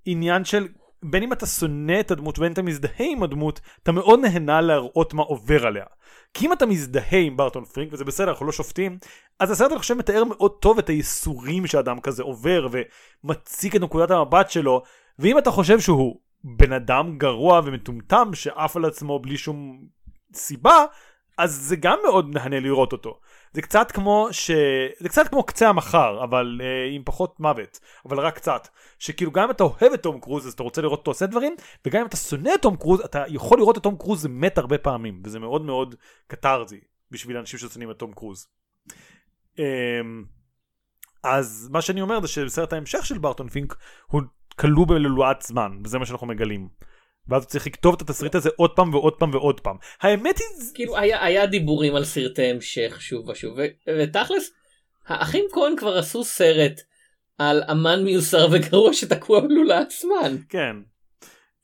עניין של בין אם אתה שונא את הדמות ובין אם אתה מזדהה עם הדמות אתה מאוד נהנה להראות מה עובר עליה. כי אם אתה מזדהה עם ברטון פרינק וזה בסדר אנחנו לא שופטים אז הסרט אני חושב מתאר מאוד טוב את הייסורים שאדם כזה עובר ומציג את נקודת המבט שלו ואם אתה חושב שהוא בן אדם גרוע ומטומטם שעף על עצמו בלי שום סיבה אז זה גם מאוד מהנה לראות אותו זה קצת כמו ש... זה קצת כמו קצה המחר אבל אה, עם פחות מוות אבל רק קצת שכאילו גם אם אתה אוהב את תום קרוז אז אתה רוצה לראות אותו עושה דברים וגם אם אתה שונא את תום קרוז אתה יכול לראות את תום קרוז מת הרבה פעמים וזה מאוד מאוד קתרזי בשביל אנשים ששונאים את תום קרוז. אמ, אז מה שאני אומר זה שבסרט ההמשך של ברטון פינק הוא כלוא בלולאת זמן וזה מה שאנחנו מגלים. ואז הוא צריך לכתוב את התסריט הזה עוד פעם ועוד פעם ועוד פעם. האמת היא כאילו היה, היה דיבורים על סרטי המשך שוב ושוב, ותכלס, האחים כהן כבר עשו סרט על אמן מיוסר וגרוע שתקוע בלולאת זמן. כן.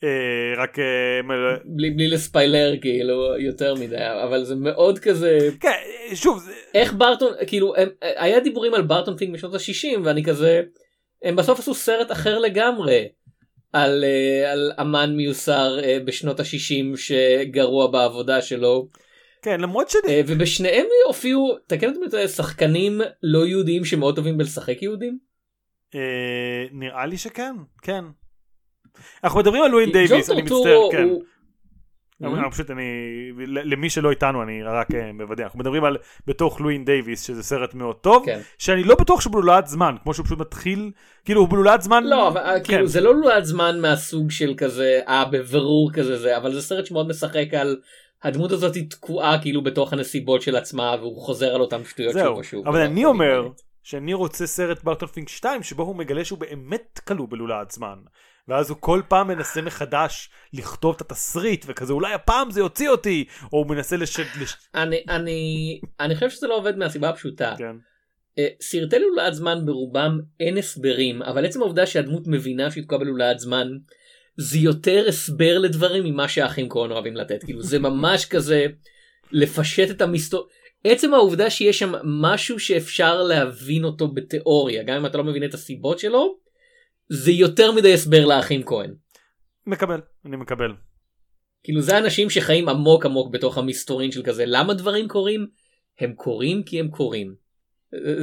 אה, רק אה, בלי, בלי לספיילר כאילו יותר מדי, אבל זה מאוד כזה, כן שוב זה- איך ברטון, כאילו, הם, היה דיבורים על ברטון פינק בשנות ה-60 ואני כזה, הם בסוף עשו סרט אחר לגמרי. על, אה, על אמן מיוסר אה, בשנות ה-60 שגרוע בעבודה שלו כן למרות ש... אה, ובשניהם הופיעו תקן אותי שחקנים לא יהודים שמאוד טובים בלשחק יהודים. אה, נראה לי שכן כן. אנחנו מדברים על לואין דייוויס אני מצטער כן. אבל Mhm. פשוט אני למי שלא איתנו אני רק אה, מוודא אנחנו מדברים על בתוך לואין דייוויס שזה סרט מאוד טוב כן. שאני לא בטוח שהוא בלולאת זמן כמו שהוא פשוט מתחיל כאילו הוא בלולאת זמן לא אבל אה, כן. כאילו זה לא לולאת זמן מהסוג של כזה אה בבירור כזה זה אבל זה סרט שמאוד משחק על הדמות הזאת היא תקועה כאילו בתוך הנסיבות של עצמה והוא חוזר על אותם שטויות שוב ושוב. אבל אני אומר. שאני רוצה סרט ברטלפינק 2 שבו הוא מגלה שהוא באמת כלוא בלולאת זמן ואז הוא כל פעם מנסה מחדש לכתוב את התסריט וכזה אולי הפעם זה יוציא אותי או הוא מנסה לש... לש... אני אני אני חושב שזה לא עובד מהסיבה הפשוטה. כן. אה, סרטי לולאת זמן ברובם אין הסברים אבל עצם העובדה שהדמות מבינה שהיא תקועה בלולאת זמן זה יותר הסבר לדברים ממה שהאחים כהן אוהבים לתת כאילו זה ממש כזה לפשט את המסתור. עצם העובדה שיש שם משהו שאפשר להבין אותו בתיאוריה גם אם אתה לא מבין את הסיבות שלו זה יותר מדי הסבר לאחים כהן. מקבל אני מקבל כאילו זה אנשים שחיים עמוק עמוק בתוך המסתורין של כזה למה דברים קורים הם קורים כי הם קורים.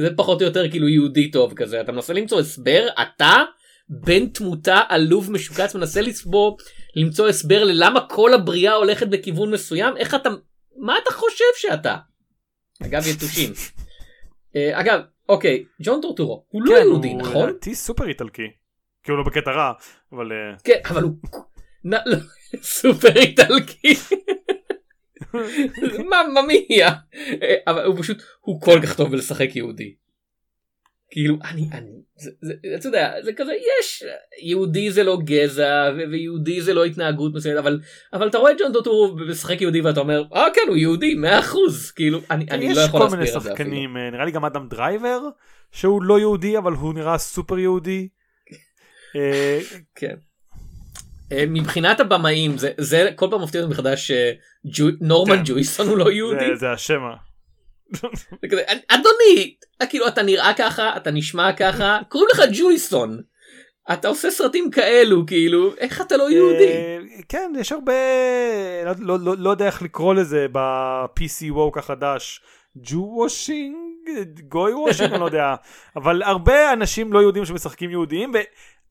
זה פחות או יותר כאילו יהודי טוב כזה אתה מנסה למצוא הסבר אתה בן תמותה עלוב משוקץ מנסה לסבור למצוא הסבר ללמה כל הבריאה הולכת בכיוון מסוים איך אתה מה אתה חושב שאתה. אגב יתושים. אה, אגב אוקיי ג'ון טורטורו הוא לא כן, יהודי הוא נכון? לדעתי סופר איטלקי. כאילו לא בקטע רע אבל אה, כן אבל הוא לא, סופר איטלקי. מממה מיה. אה, אבל הוא פשוט, הוא כל כך טוב בלשחק יהודי. כאילו, אני, אני, זה, אתה יודע, זה כזה, יש, יהודי זה לא גזע, ויהודי זה לא התנהגות מסוימת, אבל, אבל אתה רואה את ג'ון טורטורו משחק יהודי ואתה אומר, אה כן, הוא יהודי, 100%, כאילו, אני, אני יש לא יכול כל להסביר מיני את זה אפילו. שחקנים, אה, נראה לי גם אדם דרייבר, שהוא לא יהודי אבל הוא נראה סופר יהודי. כן. אה, מבחינת הבמאים זה זה כל פעם מפתיע אותי מחדש שנורמן כן. ג'ויסון הוא לא יהודי. זה- השם. אדוני כאילו אתה נראה ככה אתה נשמע ככה קוראים לך ג'ויסון. אתה עושה סרטים כאלו כאילו איך אתה לא יהודי. אה, כן יש הרבה לא- לא- לא- לא יודע איך לקרוא לזה ב-PC woke החדש. Jew washing goy washing אני לא יודע אבל הרבה אנשים לא יהודים שמשחקים יהודים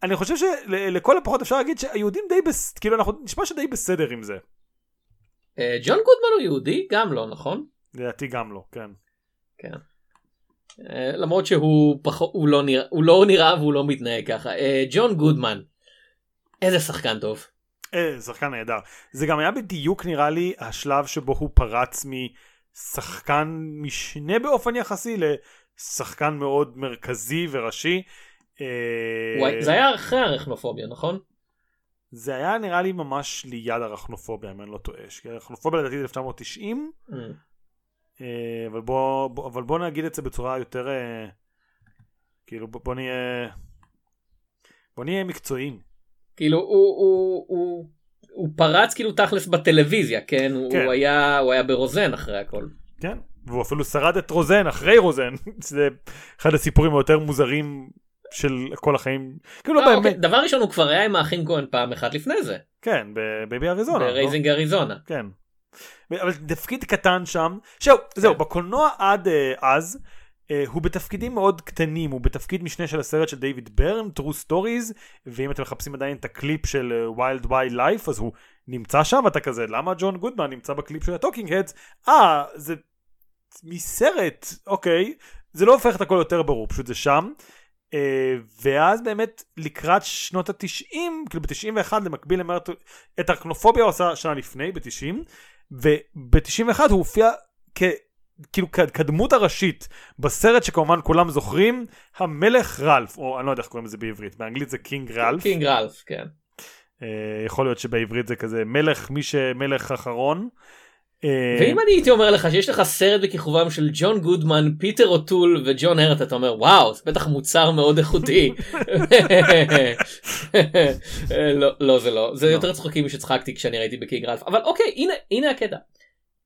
ואני חושב שלכל הפחות אפשר להגיד שהיהודים די בס... כאילו אנחנו נשמע שדי בסדר עם זה. אה, ג'ון גודמן הוא יהודי גם לא נכון. לדעתי גם לא כן. כן. אה, למרות שהוא פחות הוא לא נראה הוא לא נראה והוא לא מתנהג ככה אה, ג'ון גודמן. איזה שחקן טוב. אה, שחקן נהדר. זה גם היה בדיוק נראה לי השלב שבו הוא פרץ משחקן משנה באופן יחסי לשחקן מאוד מרכזי וראשי. אה, וואי, זה היה אחרי הרכנופוביה נכון? זה היה נראה לי ממש ליד הרכנופוביה אם אני לא טועה. כי הרכנופוביה לדעתי זה 1990 Mm. אה, אבל בוא, בוא אבל בוא נגיד את זה בצורה יותר אה, כאילו בוא, בוא נהיה בוא נהיה מקצועיים. כאילו הוא, הוא, הוא, הוא פרץ כאילו תכלס בטלוויזיה כן, הוא, כן. הוא היה הוא היה ברוזן אחרי הכל. כן, והוא אפילו שרד את רוזן אחרי רוזן, זה אחד הסיפורים היותר מוזרים של כל החיים, כאילו לא אה, באמת, אוקיי, דבר ראשון הוא כבר היה עם האחים כהן פעם אחת לפני זה כן, בבייבי אריזונה, לא? ברייזינג אריזונה. כן. אבל תפקיד קטן שם, זהו, זהו, כן. בקולנוע עד אה, אז, אה, הוא בתפקידים מאוד קטנים, הוא בתפקיד משנה של הסרט של דיוויד ברן, True Stories, ואם אתם מחפשים עדיין את הקליפ של Wild Wild Life, אז הוא נמצא שם, ואתה כזה, למה ג'ון גודמן נמצא בקליפ של הטוקינג הדס? אה, זה מסרט, אוקיי, זה לא הופך את הכל יותר ברור, פשוט זה שם. אה, ואז באמת לקראת שנות התשעים, כאילו ב-91 במקביל לברט... את ארכנופוביה הוא עשה שנה לפני, ב-90, וב-91 הוא הופיע כ... כאילו כדמות הראשית בסרט שכמובן כולם זוכרים, המלך רלף, או אני לא יודע איך קוראים לזה בעברית, באנגלית זה קינג רלף, קינג רלף כן. אה, יכול להיות שבעברית זה כזה מלך מי שמלך אחרון. אה, ואם אני הייתי אומר לך שיש לך סרט בכיכובם של ג'ון גודמן פיטר אוטול וג'ון הרט אתה אומר וואו זה בטח מוצר מאוד איכותי. לא לא זה לא זה לא. יותר צחוקים משצחקתי כשאני ראיתי בקינג רלף אבל אוקיי הנה הנה הקטע.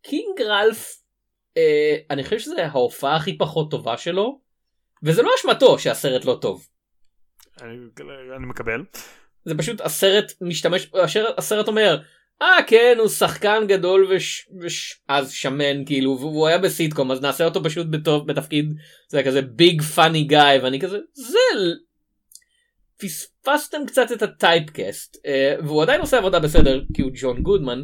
קינג רלף אה, אני חושב שזה ההופעה הכי פחות טובה שלו וזה לא אשמתו שהסרט לא טוב. אני, אני מקבל. זה פשוט הסרט משתמש הסרט אומר אה כן הוא שחקן גדול וש, וש, אז שמן כאילו והוא היה בסיטקום אז נעשה אותו פשוט בטוב, בתפקיד זה היה כזה ביג פאני גיא ואני כזה זה פספסתם קצת את הטייפקאסט אה, והוא עדיין עושה עבודה בסדר כי הוא ג'ון גודמן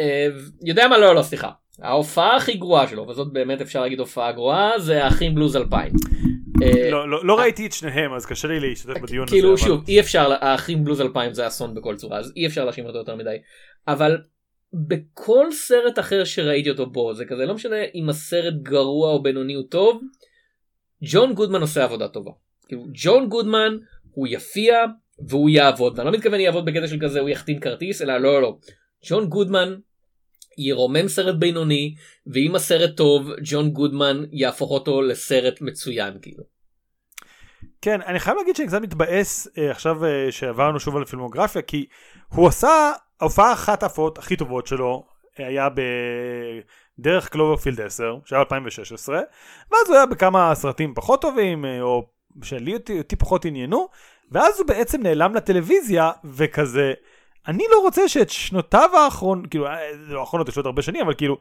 אה, יודע מה לא לא סליחה ההופעה הכי גרועה שלו וזאת באמת אפשר להגיד הופעה גרועה זה האחים בלוז 2000. אה, לא, לא, לא ראיתי את שניהם אז קשה לי להשתתף בדיון כאילו הזה. שוב אי אפשר האחים בלוז 2000 זה אסון בכל צורה אז אי אפשר להאשים אותו יותר מדי אבל בכל סרט אחר שראיתי אותו בו זה כזה לא משנה אם הסרט גרוע או בינוני או טוב ג'ון גודמן עושה עבודה טובה. כאילו ג'ון גודמן הוא יפיע והוא יעבוד ואני לא מתכוון יעבוד בקטע של כזה הוא יחתים כרטיס אלא לא לא לא ג'ון גודמן ירומם סרט בינוני ואם הסרט טוב ג'ון גודמן יהפוך אותו לסרט מצוין כאילו. כן, אני חייב להגיד שאני קצת מתבאס אה, עכשיו אה, שעברנו שוב על פילמוגרפיה, כי הוא עשה, ההופעה אחת ההופעות הכי טובות שלו אה, היה בדרך קלוברפילד 10, שהיה 2016, ואז הוא היה בכמה סרטים פחות טובים, אה, או שלי אותי, אותי פחות עניינו, ואז הוא בעצם נעלם לטלוויזיה, וכזה, אני לא רוצה שאת שנותיו האחרון, כאילו, אה, לא האחרונות, יש לו עוד הרבה שנים, אבל כאילו,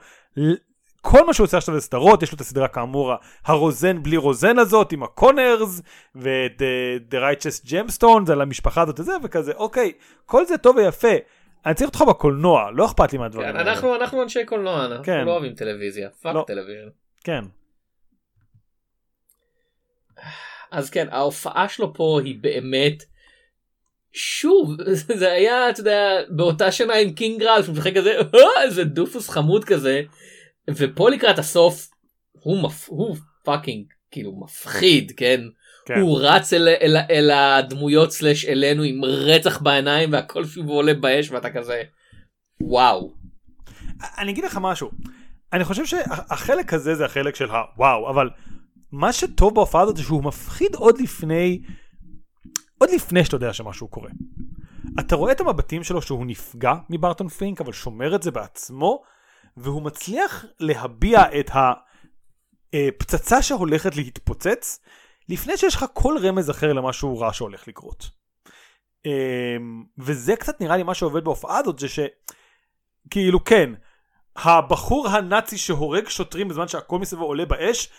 כל מה שהוא עושה עכשיו זה סדרות, יש לו את הסדרה כאמור הרוזאן בלי רוזאן הזאת עם הקונרס ואת uh, The Righteous Gemstones על המשפחה הזאת וזה וכזה אוקיי כל זה טוב ויפה אני צריך אותך בקולנוע לא אכפת לי מהדברים כן, האלה. אנחנו אנחנו אנשי קולנוע אנחנו כן. לא אוהבים טלוויזיה fuck לא. טלוויזיה. כן אז כן ההופעה שלו פה היא באמת שוב זה היה אתה יודע באותה שנה עם קינג רלף שהוא משחק כזה "אה, איזה doofus חמוד כזה ופה לקראת הסוף הוא מפ... הוא fucking כאילו מפחיד כן. כן. הוא רץ אל, אל, אל הדמויות slash אלינו עם רצח בעיניים והכל שוב עולה באש ואתה כזה וואו. אני אגיד לך משהו. אני חושב שהחלק הזה זה החלק של הוואו, אבל מה שטוב בהופעה הזאת זה שהוא מפחיד עוד לפני, עוד לפני שאתה יודע שמשהו קורה. אתה רואה את המבטים שלו שהוא נפגע מברטון פינק, אבל שומר את זה בעצמו, והוא מצליח להביע את הפצצה שהולכת להתפוצץ, לפני שיש לך כל רמז אחר למשהו רע שהולך לקרות. אמ, וזה קצת נראה לי מה שעובד בהופעה הזאת, זה שכאילו כן, הבחור הנאצי שהורג שוטרים בזמן שהכל מסביבו עולה באש,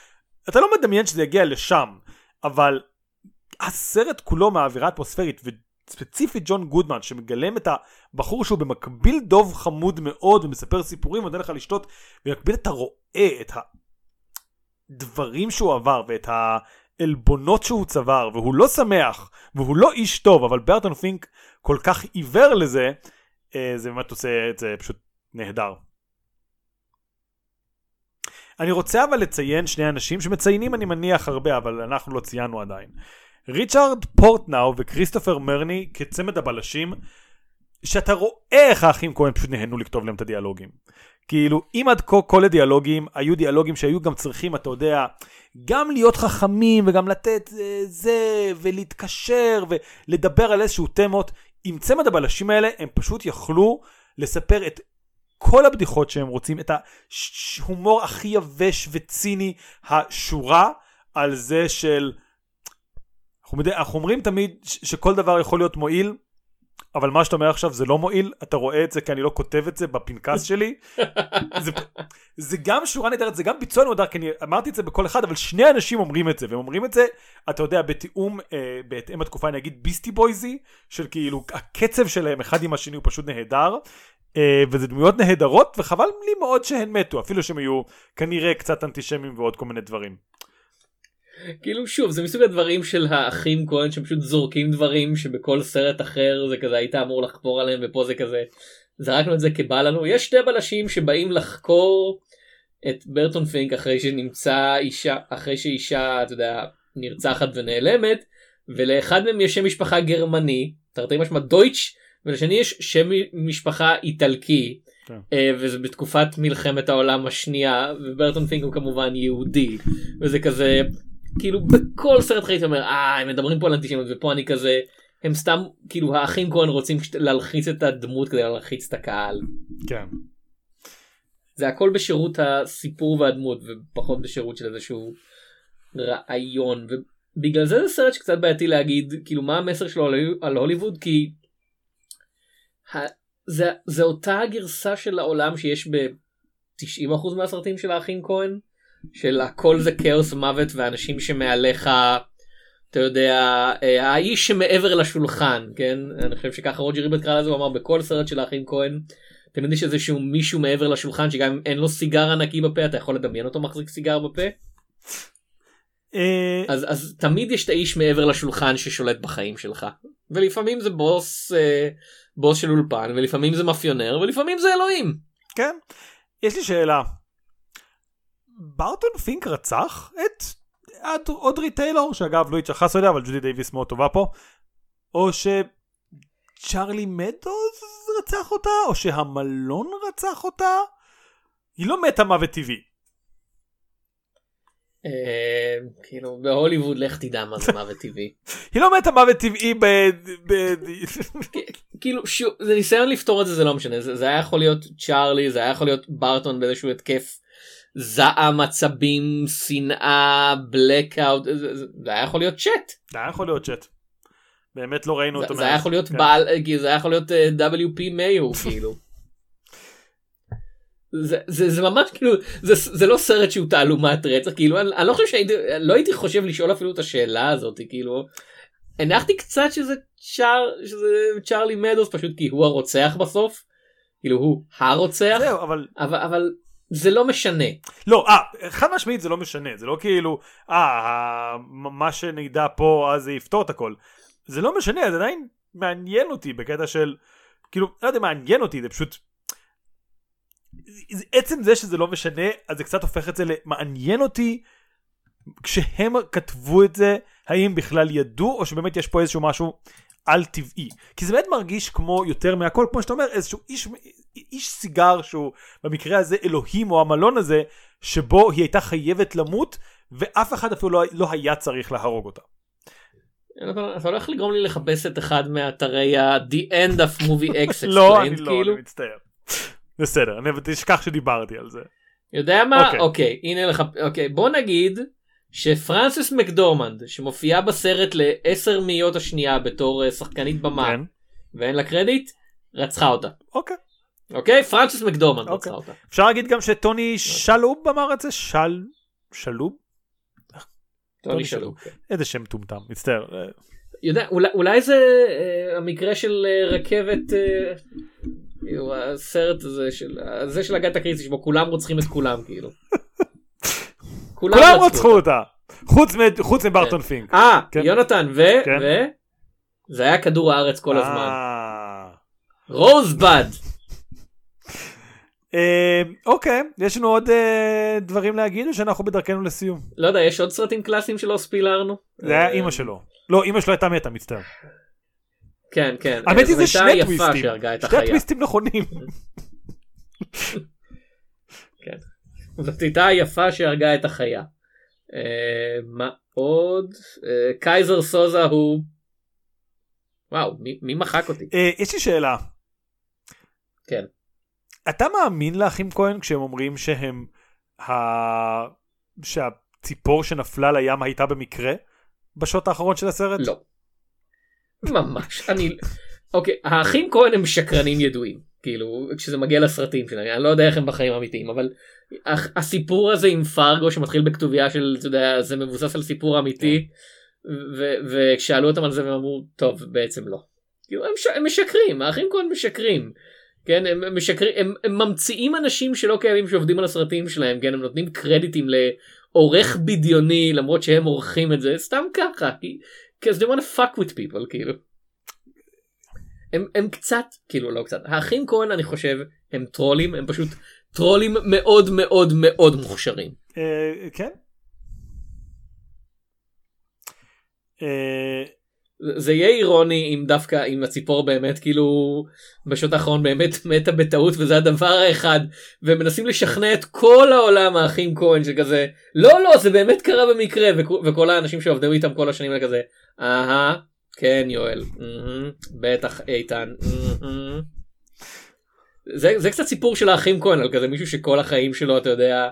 אתה לא מדמיין שזה יגיע לשם, אבל הסרט כולו מהאווירה האטמוספרית, וספציפית ג'ון גודמן שמגלם את הבחור שהוא במקביל דוב חמוד מאוד ומספר סיפורים ונותן לך לשתות, במקביל אתה רואה את הדברים שהוא עבר ואת העלבונות שהוא צבר, והוא לא שמח, והוא לא איש טוב, אבל ברטון פינק כל כך עיוור לזה, אה, זה באמת עושה את זה פשוט נהדר. אני רוצה אבל לציין שני אנשים שמציינים אני מניח הרבה אבל אנחנו לא ציינו עדיין. ריצ'רד פורטנאו וכריסטופר מרני כצמד הבלשים שאתה רואה איך האחים כהן פשוט נהנו לכתוב להם את הדיאלוגים. כאילו אם עד כה כל הדיאלוגים היו דיאלוגים שהיו גם צריכים אתה יודע גם להיות חכמים וגם לתת אה, זה ולהתקשר ולדבר על איזשהו תמות עם צמד הבלשים האלה הם פשוט יכלו לספר את כל הבדיחות שהם רוצים, את ההומור הכי יבש וציני, השורה על זה של... אנחנו, מדי, אנחנו אומרים תמיד שכל דבר יכול להיות מועיל, אבל מה שאתה אומר עכשיו זה לא מועיל, אתה רואה את זה כי אני לא כותב את זה בפנקס שלי. זה, זה גם שורה נהדרת, זה גם ביצוע נהדר, כי אני אמרתי את זה בכל אחד, אבל שני אנשים אומרים את זה, והם אומרים את זה, אתה יודע, בתיאום, אה, בהתאם לתקופה, אני אגיד ביסטי בויזי, של כאילו, הקצב שלהם אחד עם השני הוא פשוט נהדר, אה, וזה דמויות נהדרות וחבל לי מאוד שהן מתו אפילו שהם היו כנראה קצת אנטישמים ועוד כל מיני דברים. כאילו שוב זה מסוג הדברים של האחים כהן שפשוט זורקים דברים שבכל סרט אחר זה כזה היית אמור לחקור עליהם ופה זה כזה. זרקנו את זה כבא לנו. יש שתי בלשים שבאים לחקור את ברטון פינק אחרי שנמצא אישה אחרי שאישה אתה יודע נרצחת ונעלמת ולאחד מהם יש שם משפחה גרמני תרתי משמע דויטש ולשני יש שם משפחה איטלקי. כן. אה, וזה בתקופת מלחמת העולם השנייה וברטון פינק הוא כמובן יהודי. וזה כזה כאילו בכל סרט חייתי אומר אה הם מדברים פה על אנטישמיות ופה אני כזה הם סתם כאילו האחים כהן רוצים להלחיץ את הדמות כדי להלחיץ את הקהל. כן. זה הכל בשירות הסיפור והדמות ופחות בשירות של איזשהו רעיון ובגלל זה זה סרט שקצת בעייתי להגיד כאילו מה המסר שלו על הוליווד כי זה, זה אותה הגרסה של העולם שיש ב-90% מהסרטים של האחים כהן, של הכל זה כאוס מוות ואנשים שמעליך, אתה יודע, אה, האיש שמעבר לשולחן, כן? אני חושב שככה רוג'ר ריבט קרא לזה, הוא אמר בכל סרט של האחים כהן, תמיד יש איזשהו מישהו מעבר לשולחן שגם אם אין לו סיגר ענקי בפה אתה יכול לדמיין אותו מחזיק סיגר בפה. אה, אז, אז תמיד יש את האיש מעבר לשולחן ששולט בחיים שלך ולפעמים זה בוס אה, בוס של אולפן ולפעמים זה מאפיונר ולפעמים זה אלוהים. כן. יש לי שאלה. ברטון פינק רצח את אודרי טיילור שאגב לא התייחס אליה אבל ג'ודי דייוויס מאוד טובה פה או שצ'ארלי מדוז רצח אותה או שהמלון רצח אותה? היא לא מתה מוות טבעי. אה, כאילו בהוליווד לך תדע מה זה מוות טבעי. היא לא מתה מוות טבעי ב... כאילו שוב זה ניסיון לפתור את זה זה לא משנה. זה היה יכול להיות צ'ארלי זה היה יכול להיות ברטון באיזשהו התקף זעם עצבים שנאה בלקאוט זה היה יכול להיות צ'אט. זה היה יכול להיות צ'אט. באמת לא ראינו אותו. זה היה יכול להיות כן. בעל זה היה יכול להיות אה, WP מיו כאילו. זה, זה, זה ממש כאילו זה, זה לא סרט שהוא תעלומת רצח כאילו אני, אני לא חושב שהייתי לא הייתי חושב לשאול אפילו את השאלה הזאת כאילו הנחתי קצת שזה צ'אר שזה צ'ארלי מדוס פשוט כי הוא הרוצח בסוף כאילו הוא הרוצח זהו, אבל... אבל אבל זה לא משנה. לא אה חד משמעית זה לא משנה זה לא כאילו אה מה שנדע פה אז זה יפתור את הכל. זה לא משנה זה עדיין מעניין אותי בקטע של כאילו לא יודע מעניין אותי זה פשוט עצם זה שזה לא משנה אז זה קצת הופך את זה למעניין אותי כשהם כתבו את זה האם בכלל ידעו או שבאמת יש פה איזשהו משהו על טבעי. כי זה באמת מרגיש כמו יותר מהכל כמו שאתה אומר איזשהו איש איש סיגר שהוא במקרה הזה אלוהים או המלון הזה שבו היא הייתה חייבת למות ואף אחד אפילו לא, לא היה צריך להרוג אותה. אתה אתה הולך לגרום לי לחפש את אחד מאתרי ה-The End of Movie X לא אני לא כאילו. אני מצטער. בסדר אני תשכח שדיברתי על זה. יודע מה? אוקיי. אוקיי, הנה לך, אוקיי, בוא נגיד שפרנסס מקדורמנד, שמופיעה בסרט לעשר מאיות השנייה בתור אה, שחקנית במה, כן. ואין לה קרדיט, רצחה אותה. אוקיי. אוקיי? פרנסס מקדורמנד אוקיי. רצחה אותה. אפשר להגיד גם שטוני שלוב אמר את זה של שלוב טוני שלום. כן. איזה שם מטומטם מצטער. יודע, אולי, אולי זה אה, המקרה של אה, רכבת, אה, הסרט הזה של, זה של אגת הקריסי שבו כולם רוצחים את כולם כאילו. כולם רצחו אותה חוץ מ- חוץ מברטון פינק. אה, כן. יונתן, ו... כן. ו... זה היה כדור הארץ כל הזמן. רוזבד. אה, אוקיי יש לנו עוד אה, דברים להגיד או שאנחנו בדרכנו לסיום. לא יודע, יש עוד סרטים קלאסיים שלא ספילרנו? זה היה אה, אימא שלו. לא אימא שלו הייתה מתה מצטער. כן, כן. האמת היא זה שני טוויסטים. שני החיה. הטוויסטים נכונים. זאת הייתה היפה שהרגה את החיה. מה עוד? קייזר סוזה הוא... וואו, מי- מחק אותי? יש לי שאלה. כן. אתה מאמין לאחים כהן כשהם אומרים שהם ה... שהציפור שנפלה לים הייתה במקרה בשעות האחרון של הסרט? לא. ממש. אני... אוקיי, האחים כהן הם שקרנים ידועים. כאילו, כשזה מגיע לסרטים שלהם, אני לא יודע איך הם בחיים אמיתיים, אבל הסיפור הזה עם פרגו שמתחיל בכתוביה של, אתה יודע, זה מבוסס על סיפור אמיתי, וכשאלו אותם על זה הם אמרו, טוב, בעצם לא. כאילו, הם, ש- הם משקרים, האחים כהן משקרים. כן, הם, הם משקרים, הם, הם ממציאים אנשים שלא קיימים שעובדים על הסרטים שלהם, כן, הם נותנים קרדיטים לעורך בדיוני למרות שהם עורכים את זה, סתם ככה, כי, because they want to fuck with people, כאילו. הם, הם קצת, כאילו לא קצת, האחים כהן אני חושב הם טרולים, הם פשוט טרולים מאוד מאוד מאוד מוכשרים. אה, כן. אה, זה- יהיה אירוני אם דווקא אם הציפור באמת כאילו בשעות האחרון באמת מתה בטעות וזה הדבר האחד והם מנסים לשכנע את כל העולם האחים כהן שכזה לא לא זה באמת קרה במקרה וכל האנשים שעובדים איתם כל השנים האלה כזה אהה כן יואל בטח איתן מהמם." זה, זה קצת סיפור של האחים כהן על כזה מישהו שכל החיים שלו אתה יודע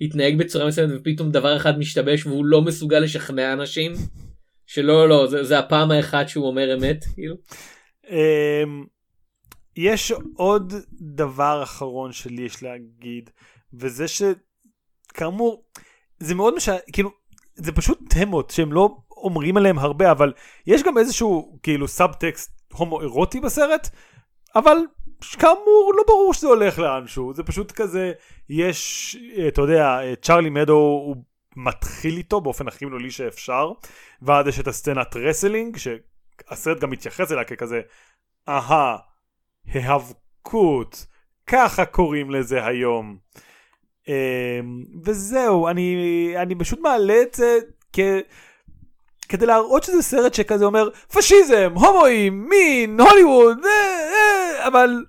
התנהג בצורה מסוימת ופתאום דבר אחד משתבש והוא לא מסוגל לשכנע אנשים. שלא לא זה, זה הפעם האחת שהוא אומר אמת כאילו. אמ, יש עוד דבר אחרון שלי יש להגיד וזה שכאמור זה מאוד משע... כאילו זה פשוט תמות שהם לא אומרים עליהם הרבה אבל יש גם איזשהו כאילו סאבטקסט הומוארוטי בסרט אבל כאמור לא ברור שזה הולך לאנשהו זה פשוט כזה יש אה, אתה יודע אה, צ'ארלי מדוז הוא מתחיל איתו באופן הכי מילולי שאפשר ואז יש את הסצנת wrestling שהסרט גם מתייחס אליה ככזה אהה היאבקות ככה קוראים לזה היום. אמ, וזהו אני אני פשוט מעלה את זה כ... כדי להראות שזה סרט שכזה אומר פשיזם הומואים מין הוליווד אה, אה, אבל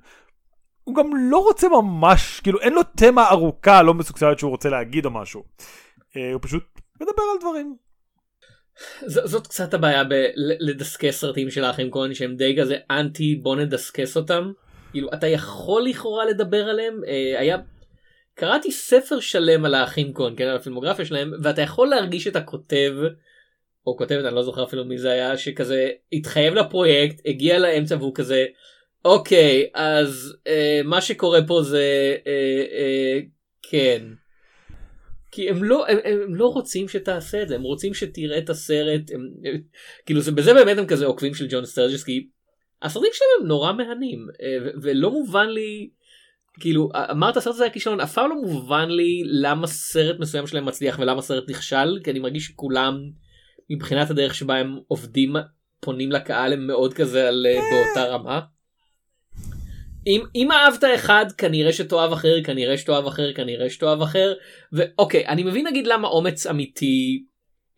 הוא גם לא רוצה ממש כאילו אין לו תמה ארוכה לא מסוכסלת שהוא רוצה להגיד או משהו. אה, הוא פשוט מדבר על דברים ז, זאת קצת הבעיה בלדסקס סרטים של האחים כהן שהם די כזה אנטי בוא נדסקס אותם. כאילו אתה יכול לכאורה לדבר עליהם אה, היה קראתי ספר שלם על האחים כהן כן על הפילמוגרפיה שלהם ואתה יכול להרגיש את הכותב או כותבת אני לא זוכר אפילו מי זה היה שכזה התחייב לפרויקט הגיע לאמצע והוא כזה אוקיי אז אה, מה שקורה פה זה אה, אה, כן. כי הם לא הם, הם לא רוצים שתעשה את זה הם רוצים שתראה את הסרט הם, הם, כאילו זה בזה באמת הם כזה עוקבים של ג'ון סטרג'ס כי הסרטים שלהם הם נורא מהנים אה, ו- ולא מובן לי כאילו אמרת הסרט הזה היה כישלון אף פעם לא מובן לי למה סרט מסוים שלהם מצליח ולמה סרט נכשל כי אני מרגיש שכולם מבחינת הדרך שבה הם עובדים פונים לקהל הם מאוד כזה על אה, באותה רמה. אם, אם אהבת אחד כנראה שתאהב אחר כנראה שתאהב אחר כנראה שתאהב אחר ואוקיי אני מבין נגיד למה אומץ אמיתי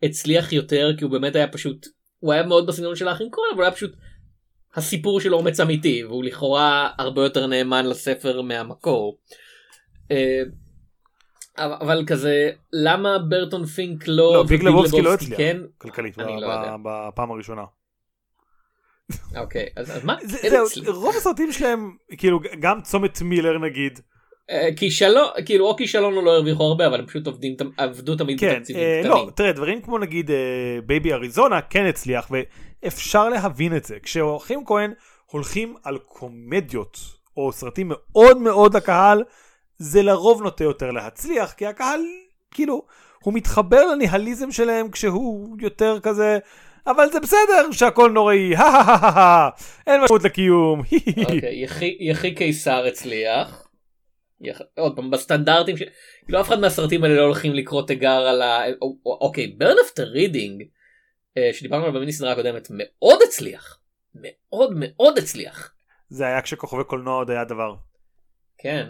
הצליח יותר כי הוא באמת היה פשוט הוא היה מאוד בסגנון של האחים כהן אבל הוא היה פשוט הסיפור של אומץ אמיתי והוא לכאורה הרבה יותר נאמן לספר מהמקור. אה, אבל כזה למה ברטון פינק לא, לא ביג לבובסקי לא הצליח כן כלכלית לא בפעם הראשונה. אוקיי אז, מה? רוב הסרטים שלהם כאילו גם צומת מילר נגיד אה, כישלון כאילו או כישלון או לא הרוויחו הרבה אבל הם פשוט עובדים עבדו תמיד כן בתקציבים אה, קטנים. לא תראה דברים כמו נגיד בייבי אריזונה כן הצליח ואפשר להבין את זה כשאחים כהן הולכים על קומדיות או סרטים מאוד מאוד לקהל זה לרוב נוטה יותר להצליח כי הקהל כאילו הוא מתחבר לניהליזם שלהם כשהוא יותר כזה אבל זה בסדר שהכל נוראי אין משמעות לקיום אוקיי, יחי- קיסר הצליח. יח- עוד פעם בסטנדרטים ש... כאילו אף אחד מהסרטים האלה לא הולכים לקרוא תיגר על ה... או- או- אוקיי ברן אפטר רידינג שדיברנו עליו במיני סדרה הקודמת מאוד הצליח. מאוד מאוד הצליח. זה היה כשכוכבי קולנוע עוד היה דבר. כן.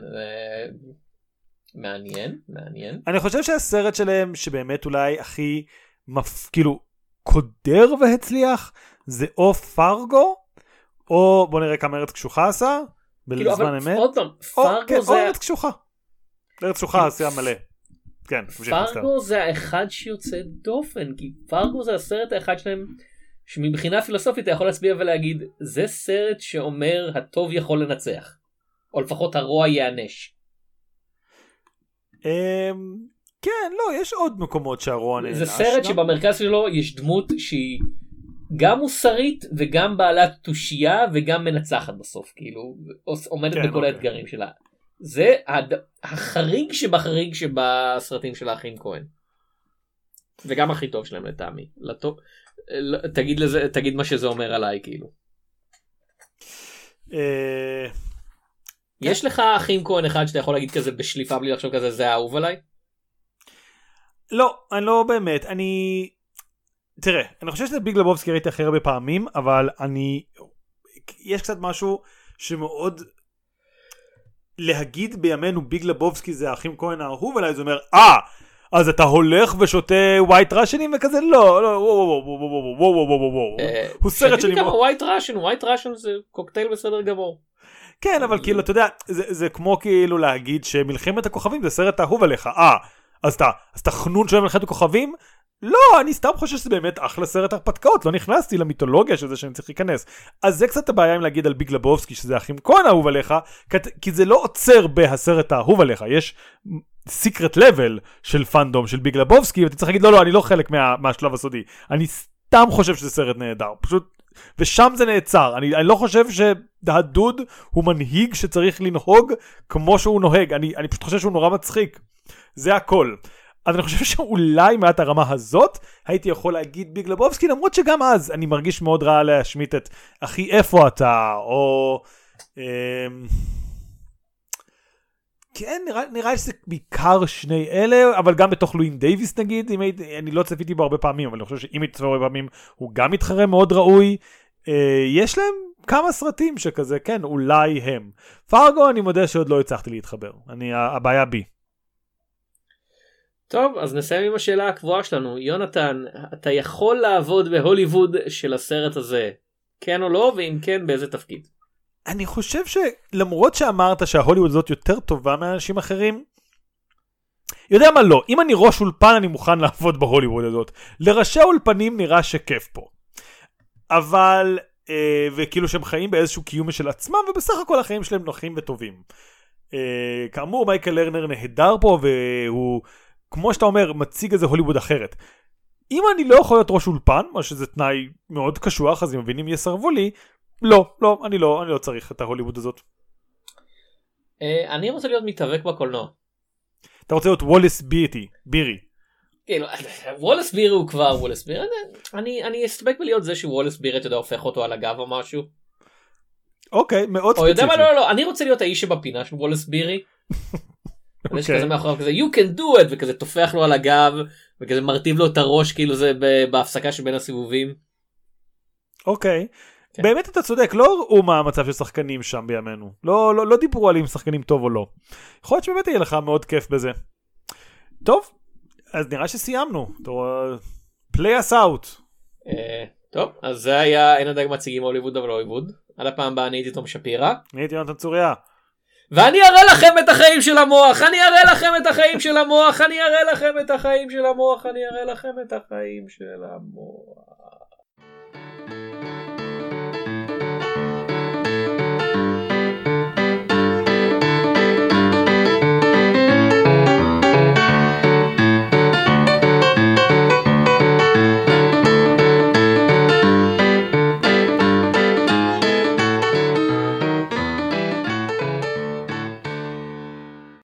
מעניין מעניין. אני חושב שהסרט שלהם שבאמת אולי הכי מפ... כאילו קודר והצליח זה או פרגו או בוא נראה כמה ארץ קשוחה עשה כאילו בזמן אמת עוד פעם או, כן, פרגו או זה ארץ קשוחה. ארץ קשוחה עשייה מלא. כן. פרגו זה האחד שיוצא דופן כי פרגו זה הסרט האחד שלהם שמבחינה פילוסופית אתה יכול להצביע ולהגיד זה סרט שאומר הטוב יכול לנצח. או לפחות הרוע ייענש. כן לא יש עוד מקומות שהרוע נענש. זה סרט גם- שבמרכז שלו יש דמות שהיא גם מוסרית וגם בעלת תושייה וגם מנצחת בסוף כאילו עומדת כן, בכל אוקיי. האתגרים שלה. זה הד... החריג שבחריג שבסרטים של האחים כהן. וגם הכי טוב שלהם לטעמי. לטוב... לא- תגיד לזה תגיד מה שזה אומר עליי כאילו. אה, יש לך אחים כהן אחד שאתה יכול להגיד כזה בשליפה בלי לחשוב כזה זה האהוב עליי? לא, אני לא באמת, אני... תראה, אני חושב שזה ביג לבובסקי ראיתי הכי הרבה פעמים, אבל אני... יש קצת משהו שמאוד... להגיד בימינו ביג לבובסקי זה האחים כהן האהוב עליי, זה אומר, אה, אז אתה הולך ושותה ווייט ראשנים וכזה? לא, לא, וואו, וואו, וואו, וואו, וואו, וואו, וואו, וואו, אה, הוא סרט שתיתי שאני כמה מאוד... White Russian, White Russian זה קוקטייל בסדר גמור. כן, אבל כאילו, אתה יודע, זה כמו כאילו להגיד שמלחמת הכוכבים זה סרט אהוב עליך. אה, אז אתה, אז אתה חנון של מלחמת הכוכבים? לא, אני סתם חושב שזה באמת אחלה סרט הרפתקאות, לא נכנסתי למיתולוגיה של זה שאני צריך להיכנס. אז זה קצת הבעיה עם להגיד על ביג לבובסקי שזה אחים כהן אהוב עליך, כי זה לא עוצר בהסרט האהוב עליך, יש secret level של fandom של ביג לבובסקי, ואתה צריך להגיד לא, לא, אני לא חלק מה, מהשלב הסודי. אני סתם חושב שזה סרט נהדר, פשוט ושם זה נעצר. אני, אני לא חושב שהדוד הוא מנהיג שצריך לנהוג כמו שהוא נוהג. אני, אני פשוט חושב שהוא נורא מצחיק. זה הכל. אז אני חושב שאולי מעט הרמה הזאת הייתי יכול להגיד ביג לבובסקי למרות שגם אז אני מרגיש מאוד רע להשמיט את אחי איפה אתה או אמ... כן נראה, נראה שזה בעיקר שני אלה אבל גם בתוך לואין דייוויס נגיד אם הייתי, אני לא צפיתי בו הרבה פעמים אבל אני חושב שאם הייתי צופה הרבה פעמים הוא גם מתחרה מאוד ראוי. אה, יש להם כמה סרטים שכזה כן אולי הם. פרגו אני מודה שעוד לא הצלחתי להתחבר אני הבעיה בי. טוב אז נסיים עם השאלה הקבועה שלנו יונתן אתה יכול לעבוד בהוליווד של הסרט הזה כן או לא ואם כן באיזה תפקיד. אני חושב שלמרות שאמרת שההוליווד הזאת יותר טובה מאנשים אחרים, יודע מה לא, אם אני ראש אולפן אני מוכן לעבוד בהוליווד הזאת. לראשי האולפנים נראה שכיף פה. אבל, אה, וכאילו שהם חיים באיזשהו קיום משל עצמם, ובסך הכל החיים שלהם נוחים וטובים. אה, כאמור מייקל לרנר נהדר פה, והוא, כמו שאתה אומר, מציג איזה הוליווד אחרת. אם אני לא יכול להיות ראש אולפן, מה שזה תנאי מאוד קשוח, אז אם מבינים יסרבו לי, לא, לא, אני לא, אני לא צריך את ההוליווד הזאת. אה, אני רוצה להיות מתאבק בקולנוע. אתה רוצה להיות וולס ביטי, בירי. כאילו וולס בירי הוא כבר וולס בירי אני אני אסתפק בלהיות זה שוולס בירי אתה יודע הופך אותו על הגב או משהו. אוקיי, מאוד או יודע ספציפי. מה לא לא לא אני רוצה להיות האיש שבפינה של וולס בירי. יש אוקיי. כזה מאחוריו כזה you can do it וכזה טופח לו על הגב וכזה מרטיב לו את הראש כאילו זה בהפסקה שבין הסיבובים. אוקיי. כן. באמת אתה צודק, לא הראו מה המצב של שחקנים שם בימינו. לא, לא, לא דיברו על אם שחקנים טוב או לא. יכול להיות שבאמת יהיה לך מאוד כיף בזה. טוב, אז נראה שסיימנו. פליי אס אאוט. טוב אז זה היה אין הדג מציגים הוליווד אבל הוליווד. עד הפעם הבאה אני הייתי תום שפירא. אני הייתי יונתן צוריה. ואני אראה לכם את החיים של המוח אני אראה לכם את החיים של המוח אני אראה לכם את החיים של המוח אני אראה לכם את החיים של המוח.